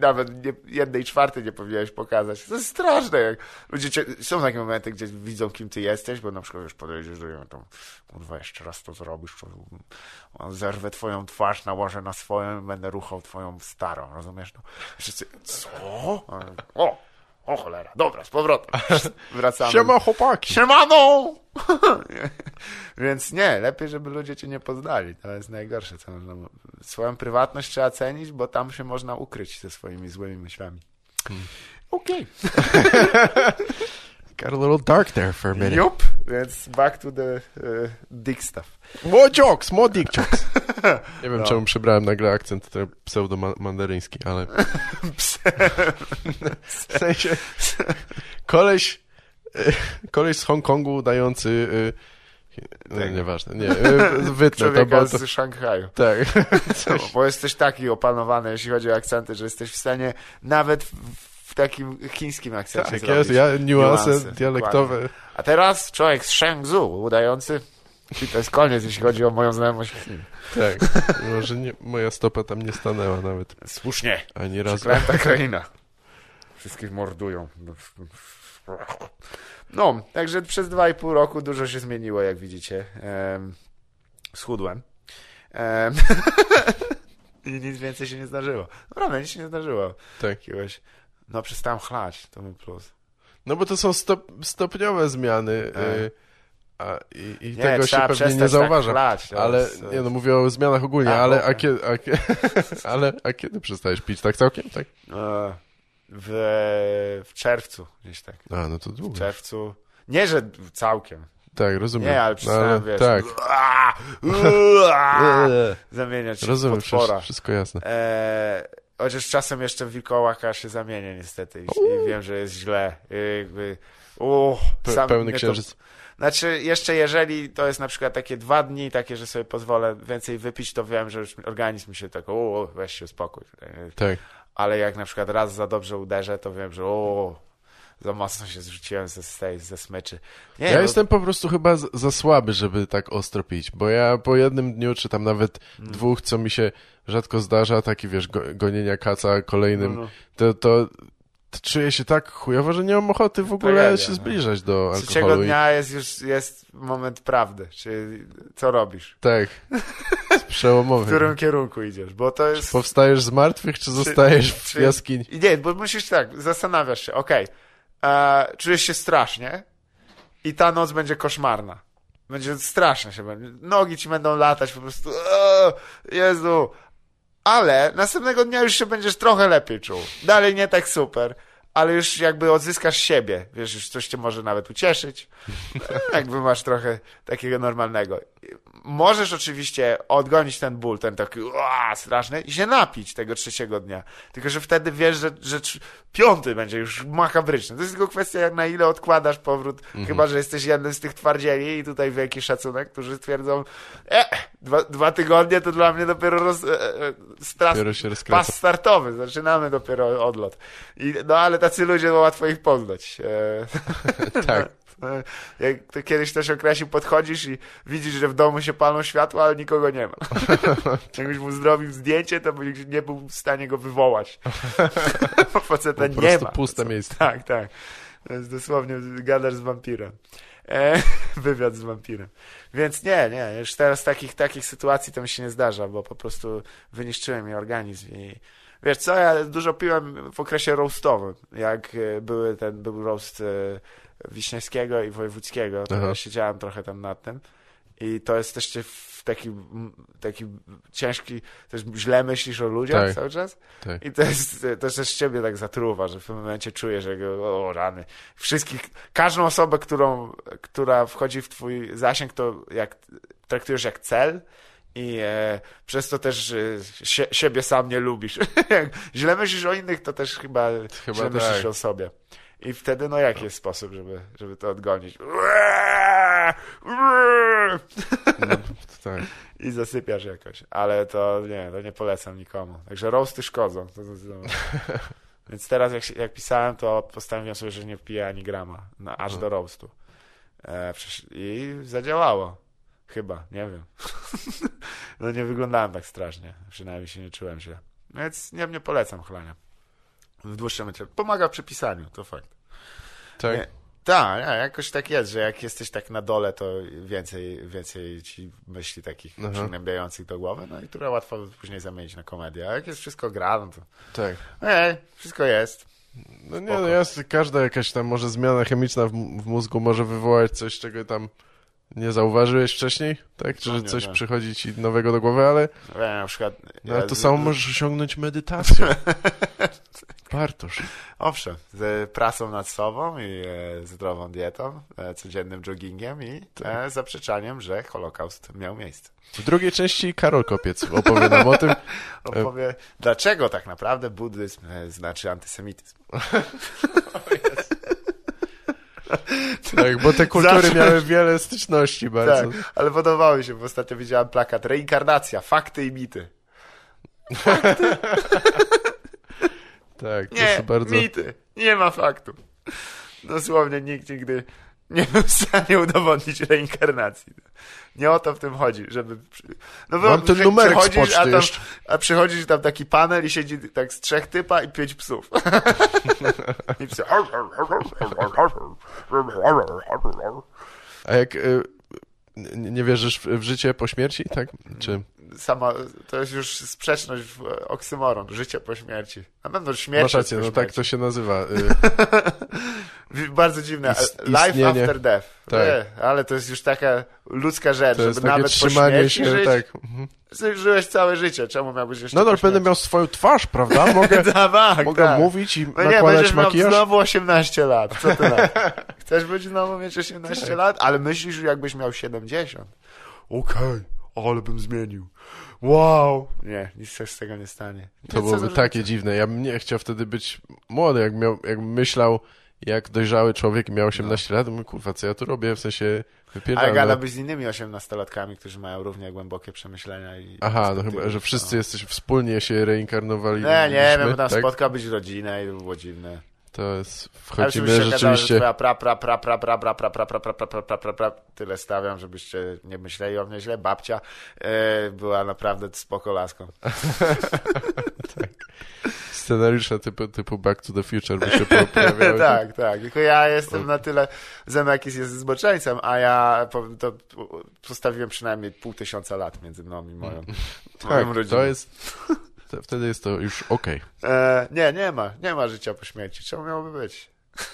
Nawet nie, jednej czwartej nie powinieneś pokazać. To jest straszne. Jak ludzie cię, są takie momenty, gdzie widzą, kim ty jesteś, bo na przykład już podejdziesz do niego, to kurwa, jeszcze raz to zrobisz, to zerwę twoją twarz, nałożę na swoją i będę ruchał twoją starą, rozumiesz? No, wszyscy, co? O, o cholera, dobra, z powrotem. [LAUGHS] Wracamy. Siema chłopaki! Siemano! [LAUGHS] Więc nie, lepiej, żeby ludzie cię nie poznali. To jest najgorsze, co można... Swoją prywatność trzeba cenić, bo tam się można ukryć ze swoimi złymi myślami. Okej. [LAUGHS] Got a little dark there for a minute. Jup, więc back to the uh, dick stuff. More jokes, more dick jokes. [LAUGHS] Nie wiem, No. czemu przybrałem nagle akcent ten pseudo-mandaryński, ale [LAUGHS] w sensie koleś, e, koleś z Hongkongu udający e, no, Tak. nieważne, nie, wytnę to, Człowieka bo to, z Szanghaju. tak, [LAUGHS] No, coś, bo jesteś taki opanowany, jeśli chodzi o akcenty, że jesteś w stanie nawet w, w takim chińskim akcencie tak, zrobić jest, ja niuanse niuanse, dialektowe, dokładnie. A teraz człowiek z Shenzhou udający i to jest koniec, jeśli chodzi o moją znajomość Chin. tak, może nie, moja stopa tam nie stanęła nawet, Słusznie. ani razu. Przeklęta kraina. Wszystkich mordują. No, także przez dwa i pół roku dużo się zmieniło, jak widzicie. Em, schudłem. Em, [LAUGHS] I nic więcej się nie zdarzyło. Naprawdę, nic się nie zdarzyło. Tak. Jakiegoś... No, przestałem chlać, to był plus. No bo to są stop, stopniowe zmiany Tak. y, a, i, i Nie, tego się pewnie nie zauważa. Tak chlać, ale jest, nie, no mówię o zmianach ogólnie, A, [LAUGHS] ale a, kiedy, a, ale a kiedy przestajesz pić? Tak całkiem? Tak? e, w, w czerwcu gdzieś tak. A, no to W długo. czerwcu. Nie, że całkiem. Tak, rozumiem. Nie, ale No, przestałem, wiesz, Tak. ua, ua, [LAUGHS] zamieniać się w Rozumiem, potwora. wszystko, wszystko jasne. E, chociaż czasem jeszcze w wilkołaka się zamienię niestety i, wiem, że jest źle. Jakby, uch, Pe, pełny mnie to- księżyc. Znaczy, jeszcze jeżeli to jest na przykład takie dwa dni, takie, że sobie pozwolę więcej wypić, to wiem, że już organizm mi się tak, o, weź się uspokój. E, Tak. Ale jak na przykład raz za dobrze uderzę, to wiem, że o, za mocno się zrzuciłem ze, z tej- ze smyczy. Nie, Ja no, jestem po prostu chyba za słaby, żeby tak ostro pić, bo ja po jednym dniu, czy tam nawet Mm. dwóch, co mi się rzadko zdarza, taki wiesz, go, gonienia kaca kolejnym, no, no. to, to, to czuję się tak chujowo, że nie mam ochoty w ogóle Tragedia, się no. zbliżać do Trzeciego alkoholu. I, dnia jest już jest moment prawdy, czyli co robisz, tak. Przełomowy. w którym kierunku idziesz, bo to jest... Powstajesz z martwych, czy zostajesz w czy- jaskini? Nie, bo musisz tak, zastanawiasz się, okej, e, czujesz się strasznie i ta noc będzie koszmarna. Będzie straszne się będzie. Nogi ci będą latać po prostu. O, Jezu. Ale następnego dnia już się będziesz trochę lepiej czuł. Dalej nie tak super, ale już jakby odzyskasz siebie. Wiesz, już coś cię może nawet ucieszyć. jakby masz trochę takiego normalnego. Możesz oczywiście odgonić ten ból, ten taki straszny i się napić tego trzeciego dnia. Tylko, że wtedy wiesz, że, że piąty będzie już makabryczny. To jest tylko kwestia, jak na ile odkładasz powrót. Chyba, że jesteś jednym z tych twardzieli i tutaj wielki szacunek, którzy twierdzą, e, dwa, dwa tygodnie to dla mnie dopiero roz, e, e, stras, Dopiero pas startowy. Zaczynamy dopiero odlot. I, no ale ale tacy ludzie, no łatwo ich poznać. E, [LAUGHS] Tak. [LAUGHS] e, Jak to kiedyś ktoś określił, podchodzisz i widzisz, że w domu się palą światła, ale nikogo nie ma. [LAUGHS] Jakbyś mu zrobił zdjęcie, to byś nie był w stanie go wywołać. Faceta Po nie prostu ma. puste miejsce. Tak, tak. To jest dosłownie gadasz z wampirem. E, wywiad z wampirem. Więc nie, nie, już teraz takich, takich sytuacji to mi się nie zdarza, bo po prostu wyniszczyłem mi organizm i wiesz co, ja dużo piłem w okresie roastowym, jak e, były ten, był roast e, Wiśniewskiego i Wojewódzkiego, to ja siedziałem trochę tam nad tym i to jest też w taki, taki ciężki, też źle myślisz o ludziach Tak. cały czas Tak. i to jest, to też ciebie tak zatruwa, że w pewnym momencie czujesz, że go, o rany. Wszystkich, każdą osobę, którą, która wchodzi w twój zasięg, to jak, traktujesz jak cel i e, przez to też e, sie, siebie sam nie lubisz. [LAUGHS] jak źle myślisz o innych, to też chyba, Chyba źle tak. myślisz o sobie. I wtedy, no jaki jest sposób, żeby, żeby to odgonić? No, tak. [LAUGHS] I zasypiasz jakoś. Ale to nie, to nie polecam nikomu. Także roasty szkodzą. To, to, to. [LAUGHS] Więc teraz jak, jak pisałem, to postanowiłem sobie, że nie piję ani grama. No, aż do roastu. E, I zadziałało. Chyba, nie wiem. [LAUGHS] no nie wyglądałem tak strasznie. Przynajmniej się nie czułem źle. Więc nie, nie polecam chlania. W dłuższym czasie. Pomaga przy pisaniu, to fakt. Tak. Nie. Tak, jakoś tak jest, że jak jesteś tak na dole, to więcej, więcej ci myśli takich Aha. przygnębiających do głowy, no i które łatwo później zamienić na komedię. A jak jest wszystko gra, no to tak. ej, wszystko jest. No nie, Spoko. no jest, każda jakaś tam może zmiana chemiczna w, w mózgu może wywołać coś, czego tam nie zauważyłeś wcześniej, tak? Czy No coś nie. przychodzi ci nowego do głowy, ale Ja, na przykład... no, ja to z- samo możesz osiągnąć medytacją. [LAUGHS] Bartosz. Owszem, z pracą nad sobą i e, zdrową dietą, e, codziennym joggingiem i e, zaprzeczaniem, że Holokaust miał miejsce. W drugiej części Karol Kopiec opowie nam o tym. [LAUGHS] Opowie, dlaczego tak naprawdę buddyzm e, znaczy antysemityzm. [LAUGHS] Tak, bo te kultury miały wiele styczności bardzo. Tak, ale podobało mi się, bo ostatnio widziałem plakat Reinkarnacja, fakty i mity. Tak, Nie, proszę bardzo. mity, nie ma faktu. Dosłownie nikt nigdy nie [LAUGHS] był w stanie udowodnić reinkarnacji. Nie o to w tym chodzi, żeby... No Mam ten numerek przychodzisz, a tam, a przychodzisz tam taki panel i siedzi tak z trzech typa i pięć psów. [LAUGHS] I psy... A jak y, nie wierzysz w, w życie po śmierci, tak? Czy... Sama, to jest już sprzeczność, w oksymoron, życie po śmierci. Na pewno śmierć Masz rację, no tak to się nazywa. Y, [LAUGHS] [LAUGHS] Bardzo dziwne. Ist- Life after death. Tak. Nie, ale to jest już taka ludzka rzecz, to żeby nawet po śmierci się, żyć. tak. Mhm. Żyłeś całe życie, czemu miałbyś jeszcze Nadal po będę miał swoją twarz, prawda? Mogę, [LAUGHS] tak, mogę tak. mówić i No nie, będziesz miał makijaż? znowu 18 lat. Co ty na? Chcesz być znowu mieć 18 Tak. lat? Ale myślisz, jakbyś miał 70. Okej, ale bym zmienił. Wow. Nie, nic się z tego nie stanie. To byłoby takie dziwne. Ja bym nie chciał wtedy być młody, jak, miał, jak myślał, jak dojrzały człowiek miał 18 lat, to mówię, kurwa, co ja tu robię, w sensie Ale wypierdalam. no. gadałbyś z innymi 18-latkami, którzy mają równie głębokie przemyślenia i... Aha, no chyba, że wszyscy jesteś wspólnie się reinkarnowali. Nie, nie wiem, bo tam tak? spotkałbyś rodzinę i to by było dziwne. To jest, wchodzimy że rzeczywiście... twoja pra, pra, pra, pra, pra, pra, pra, pra, pra, pra, pra, pra, pra, pra, pra, tyle stawiam, żebyście nie myśleli o mnie źle. Babcia e, była naprawdę spoko laską. Scenariusze typu, typu Back to the Future by się pojawiały. tak, tak. Tylko ja jestem na tyle, Zemekis jest zboczeńcem, a ja to postawiłem przynajmniej pół tysiąca lat między mną i moją, moją Tak, rodziną. to jest... Wtedy jest to już okej. E, nie, nie ma. Nie ma życia po śmierci. Czemu miałoby być? [LAUGHS]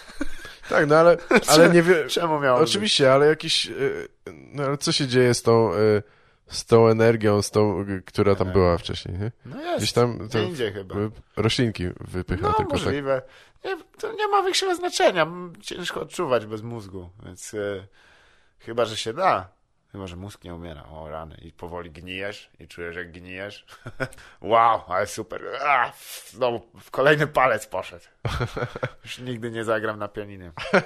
Tak, no ale, [LAUGHS] ale nie wiem... Czemu miałoby Oczywiście, ale jakiś... y, No ale co się dzieje z tą, y, z tą energią, z tą, która tam była wcześniej, nie? być? No jest. Gdzieś tam to Gdzie indziej chyba. roślinki wypycha No, tylko tak. możliwe. Nie, to nie ma większego znaczenia. Ciężko odczuwać bez mózgu, więc e, chyba, że się da. Chyba, że mózg nie umiera. O rany. I powoli gnijesz i czujesz, jak gnijesz. [LAUGHS] wow, ale super. A, znowu w kolejny palec poszedł. [LAUGHS] Już nigdy nie zagram na pianinie. [LAUGHS]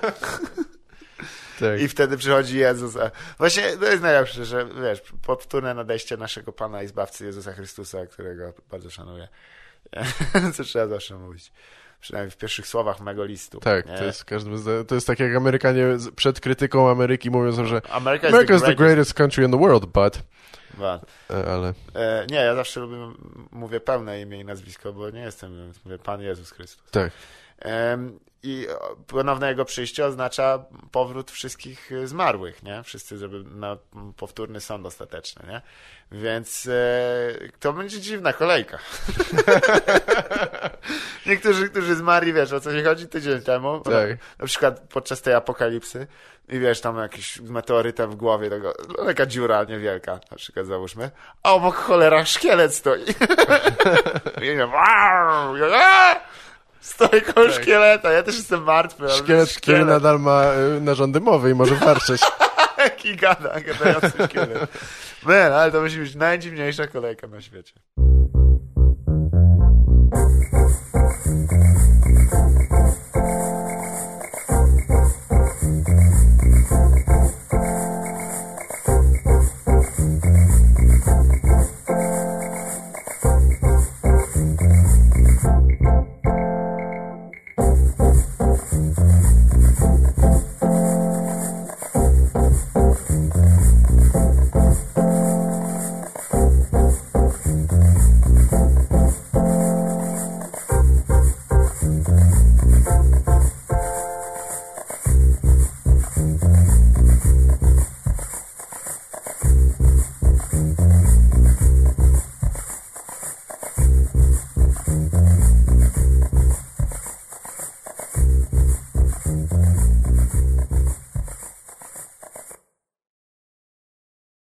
Tak. I wtedy przychodzi Jezus. Właśnie to jest najlepsze, że wiesz, powtórne nadejście naszego Pana i Zbawcy Jezusa Chrystusa, którego bardzo szanuję. Co trzeba zawsze mówić. Przynajmniej w pierwszych słowach mego listu. Tak, nie? to jest, każdym, zda- to jest tak jak Amerykanie przed krytyką Ameryki mówią, że America is America the is the greatest. greatest country in the world, but... But, E, Ale e, nie, ja zawsze lubię, mówię pełne imię i nazwisko, bo nie jestem, więc mówię Pan Jezus Chrystus. tak, I o, ponowne jego przyjście oznacza powrót wszystkich e, zmarłych, nie? Wszyscy, żeby na powtórny sąd ostateczny, nie? Więc e, to będzie dziwna kolejka. [LAUGHS] Niektórzy, którzy zmarli, wiesz, o co mi chodzi tydzień temu, Tak. na przykład podczas tej apokalipsy i wiesz, tam jakiś meteorytem w głowie, tego, no, taka dziura niewielka, na przykład załóżmy, a obok cholera szkielet stoi. [LAUGHS] I ja, wow! Stoi koło Tak. szkieleta, ja też jestem martwy, ale szkielet, który nadal ma y, narządy mowy i może warczeć. [LAUGHS] Jaki gada, gadający szkielet. Man, ale to musi być najdziwniejsza kolejka na świecie.